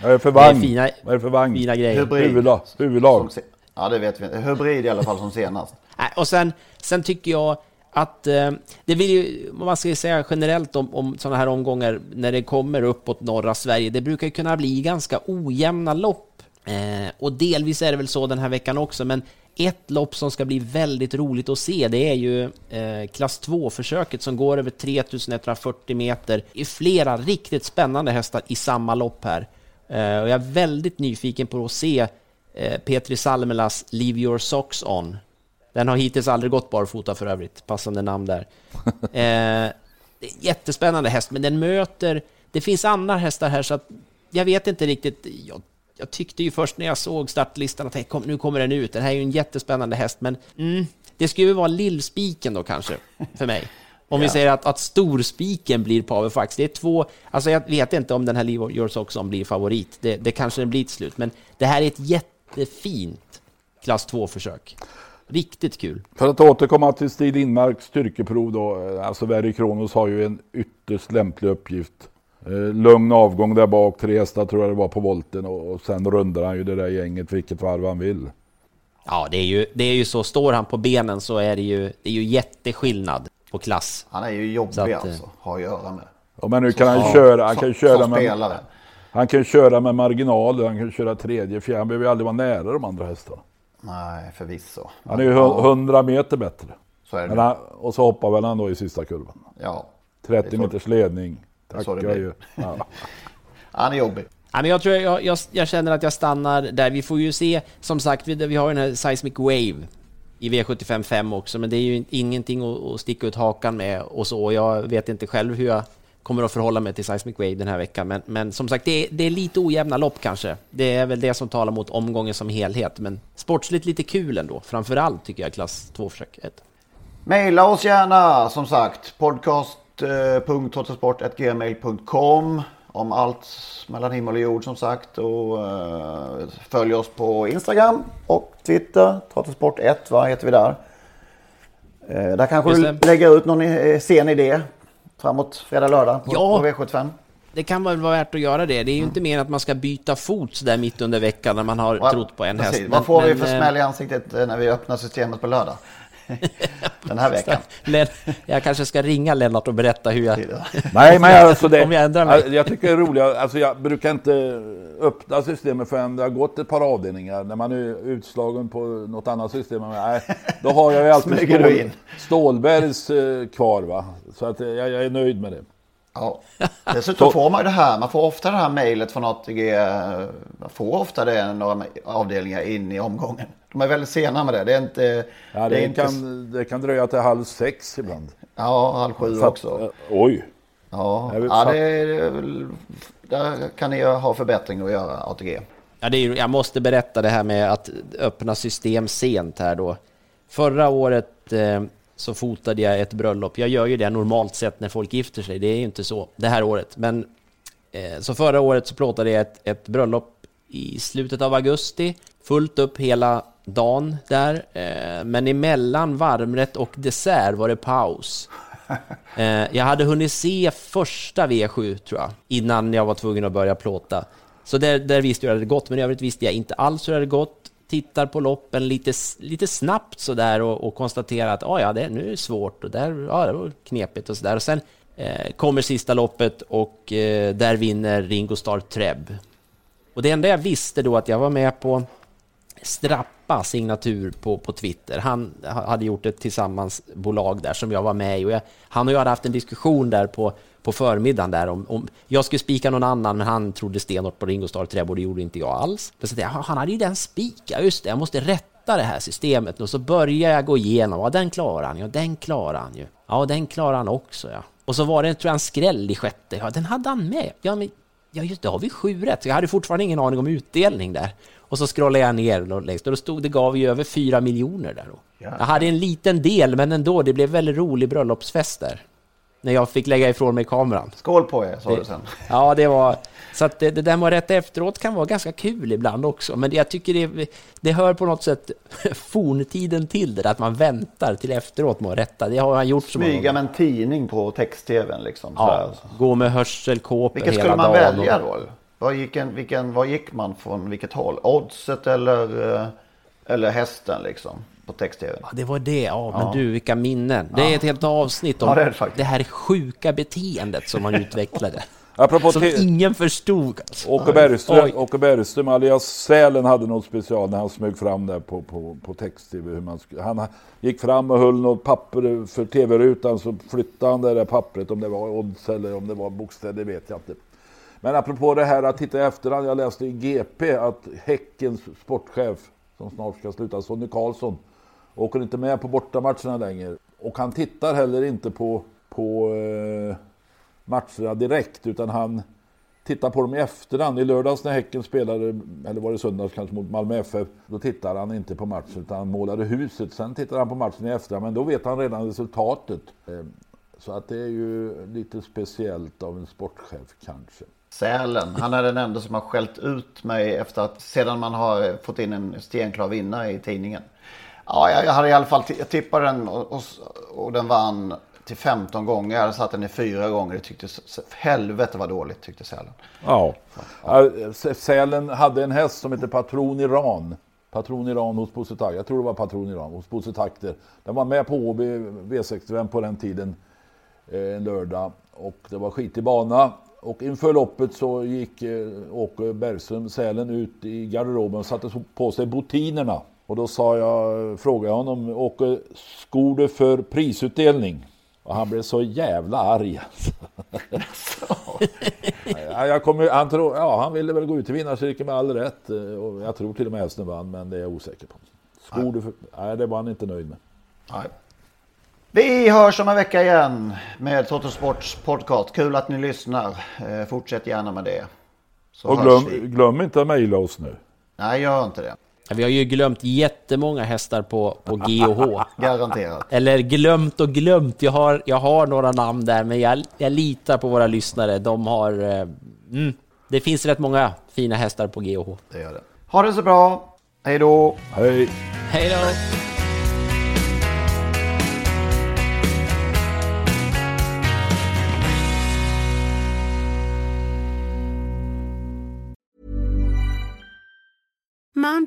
Vad är det för
Det är
vagn?
fina-
Vad är det för vagn?
fina grejer.
Hybrid.
Huvudlag. Huvudlag.
Som Ja, det vet vi inte. Hybrid i alla fall som senast.
Och sen, sen tycker jag att eh, det vill ju, vad man ska säga generellt om, om sådana här omgångar när det kommer uppåt norra Sverige, det brukar ju kunna bli ganska ojämna lopp. Eh, och delvis är det väl så den här veckan också, men ett lopp som ska bli väldigt roligt att se, det är ju eh, klass 2-försöket som går över 3140 meter i flera riktigt spännande hästar i samma lopp här. Eh, och jag är väldigt nyfiken på att se eh, Petri Salmelas Leave Your Socks On. Den har hittills aldrig gått barfota för övrigt, passande namn där. Eh, jättespännande häst, men den möter... Det finns andra hästar här, så att jag vet inte riktigt. Jag, jag tyckte ju först när jag såg startlistan att "Hej, kom, nu kommer den ut. Den här är ju en jättespännande häst, men mm, det skulle ju vara lillspiken då kanske, för mig. Om vi
Ja.
säger att, att storspiken blir Pavel Fax. Det är två... Alltså jag vet inte om den här Leave Yours också blir favorit. Det, det kanske den blir till slut, men det här är ett jättefint klass 2-försök. Riktigt kul.
För att återkomma till Stig Lindmarks styrkeprov då. eh, Alltså Verry Kronos har ju en ytterst lämplig uppgift. Eh, Lugn avgång där bak, tre hästar tror jag det var på volten och, och sen rundar han ju det där gänget vilket varv han vill.
Ja, det är, ju, det är ju så. Står han på benen så är det ju, det är ju jätteskillnad på klass.
Han är ju jobbig
att, eh,
alltså. Har att göra med.
Ja, men nu kan han köra, han kan köra med,
spelare.
han kan köra med marginaler, han kan köra tredje, fjärde, han behöver ju aldrig vara nära de andra hästarna.
Nej, förvisso.
Han är ju
Ja,
100 meter bättre.
Så är det.
Men han, och så hoppar väl han då i sista kurvan.
Ja.
30
Det är så-
meters ledning. Tackar ju. Ja.
Han är jobbig.
Ja, men jag, tror jag, jag, jag känner att jag stannar där. Vi får ju se, som sagt, vi, vi har ju den här Seismic Wave i V75 5 också, men det är ju ingenting att, att sticka ut hakan med och så. Jag vet inte själv hur jag kommer att förhålla mig till Seismic Wave den här veckan, men, men som sagt, det är, det är lite ojämna lopp kanske. Det är väl det som talar mot omgången som helhet, men sportsligt lite kul ändå. Framför allt tycker jag klass 2-försöket.
Maila oss gärna som sagt podcast.trottosport.gmail.com om allt mellan himmel och jord som sagt. Och uh, följ oss på Instagram och Twitter. Trottosport1 va, heter vi där. Eh, där kanske
Just
du lägger ut någon eh, sen idé framåt fredag, lördag på,
Ja.
på V75.
Det kan väl vara värt att göra det. Det är ju inte mer att man ska byta fot så där mitt under veckan när man har
Va-
trott på en
precis.
häst.
Vad får vi
men,
för
eh,
smäll i ansiktet eh, när vi öppnar systemet på lördag? Den här veckan.
Jag kanske ska ringa Lennart och berätta hur jag...
Nej, men alltså det,
Om jag ändrar mig.
jag, jag tycker det är roligt. Alltså jag brukar inte öppna systemet förrän det har gått ett par avdelningar. När man är utslagen på något annat system. Nej, då har jag ju alltid
Smyger du in.
Stålbergs eh, kvar. Va? Så att eh, jag, jag är nöjd med det.
Ja. Dessutom får man ju det här, man får ofta det här mejlet från ATG, man får ofta det några avdelningar in i omgången. De är väldigt sena med det. Det är inte...
Ja, det,
är inte
kan, det kan dröja till halv sex ibland.
Ja, halv sju
Så att,
också.
eh, oj!
Ja, ja det är väl... Där kan ni ha förbättringar att göra, ATG.
Ja, det är, jag måste berätta det här med att öppna system sent här då. Förra året eh, så fotade jag ett bröllop. Jag gör ju det normalt sett när folk gifter sig. Det är ju inte så det här året. Men eh, så förra året så plåtade jag ett, ett bröllop i slutet av augusti. Fullt upp hela dagen där. Eh, men emellan varmrätt och dessert var det paus. Eh, jag hade hunnit se första V7 tror jag, innan jag var tvungen att börja plåta. Så där, där visste jag hur det hade gått, men i övrigt visste jag inte alls hur det hade gått. Tittar på loppen lite, lite snabbt sådär och, och konstaterar att ah, ja, det, nu är det svårt och där, ja, det var knepigt och sådär. Och sen eh, kommer sista loppet och eh, där vinner Ringo Starr Treb. Och det enda jag visste då att jag var med på Strappa signatur på, på Twitter. Han hade gjort ett tillsammansbolag där som jag var med i. Och jag, han och jag hade haft en diskussion där på, på förmiddagen där om, om jag skulle spika någon annan men han trodde stenhårt på Ringo Starr Träb och det gjorde inte jag alls. Så tänkte jag, "Jaha, han hade ju den spika, just det, jag måste rätta det här systemet. Och så börjar jag gå igenom, ja den klarar han ja den klarar han ju. Ja den klarar han också ja. Och så var det tror jag, en skräll i sjätte, ja den hade han med. Ja men Ja just det, har vi sju rätt? Så jag hade fortfarande ingen aning om utdelning där. Och så scrollade jag ner och längst och då stod det gav ju över fyra miljoner där då. Jag hade en liten del men ändå, det blev väldigt rolig bröllopsfest där. När jag fick lägga ifrån mig kameran.
Skål på er, sa
Det-
du sen.
Ja, det var... Så att det, det där med att rätta efteråt kan vara ganska kul ibland också. Men jag tycker det, det hör på något sätt forntiden till det, att man väntar till efteråt med att rätta. Det har han gjort så
Smyga med en tidning på text-tvn liksom.
Ja, gå med hörselkåpor
Vilket
hela
skulle man
dagen.
välja då? Vad gick, en, vilken, vad gick man från vilket håll? Oddset eller, eh, eller hästen liksom? På text-tv.
Ja, det var det. Ja, men
Ja.
du, vilka minnen. Det är ett helt avsnitt om
Ja, det
det,
det
här sjuka beteendet som man utvecklade.
Apropå
som ingen förstod. Alltså.
Åke Bergström. Åke Bergström alias Sälen hade något special när han smög fram där på, på, på text-tv. Han gick fram och höll något papper för tv-rutan så flyttade han det där pappret. Om det var odds eller om det var bokstäver, det vet jag inte. Men apropå det här att titta i efterhand. Jag läste i GP att Häckens sportchef som snart ska sluta, Sonny Karlsson, åker inte med på bortamatcherna längre. Och han tittar heller inte på, på eh, matcherna direkt utan han tittar på dem i efterhand. I lördags när Häcken spelade, eller var det söndags kanske mot Malmö FF, då tittar han inte på matchen utan han målade huset. Sen tittar han på matchen i efterhand, men då vet han redan resultatet. Eh, Så att det är ju lite speciellt av en sportchef kanske.
Sälen, han är den enda som har skällt ut mig efter att sedan man har fått in en stenklar vinnare i tidningen. Ja, jag, jag hade i alla fall, jag tippade den och, och, och den vann till 15 gånger. Jag hade satt den i fyra gånger. Det tycktes, helvete vad dåligt tyckte Sälen.
Ja. Ja, Sälen hade en häst som hette Patron Iran. Patron Iran hos Bosse Takter. Jag tror det var Patron Iran hos Bosse Takter. Den var med på Åby V65 på den tiden. eh, En lördag. Och det var skitig bana. Och inför loppet så gick eh, Åke Bergström, Sälen, ut i garderoben och satte på sig botinerna. Och då sa jag, frågade jag honom, Åke, skor du för prisutdelning? Och han blev så jävla arg. Ja, jag kommer, han, tror, ja, han ville väl gå ut i vinnarcirkeln med all rätt. eh, Och jag tror till och med hästen vann, men det är jag osäker på. Skor du för, nej, det var han inte nöjd med.
Nej. Vi hörs om en vecka igen med Toto Sports podcast. Kul att ni lyssnar. Eh, Fortsätt gärna med det. Så
och glöm, glöm inte att mejla oss nu.
Nej, gör inte det.
Vi har ju glömt jättemånga hästar på, på G och H.
Garanterat.
Eller glömt och glömt. Jag har, jag har några namn där, men jag, jag litar på våra lyssnare. De har... eh, Mm, det finns rätt många fina hästar på G och H.
Det gör det. Ha det så bra. Hej då.
Hej.
Hej då!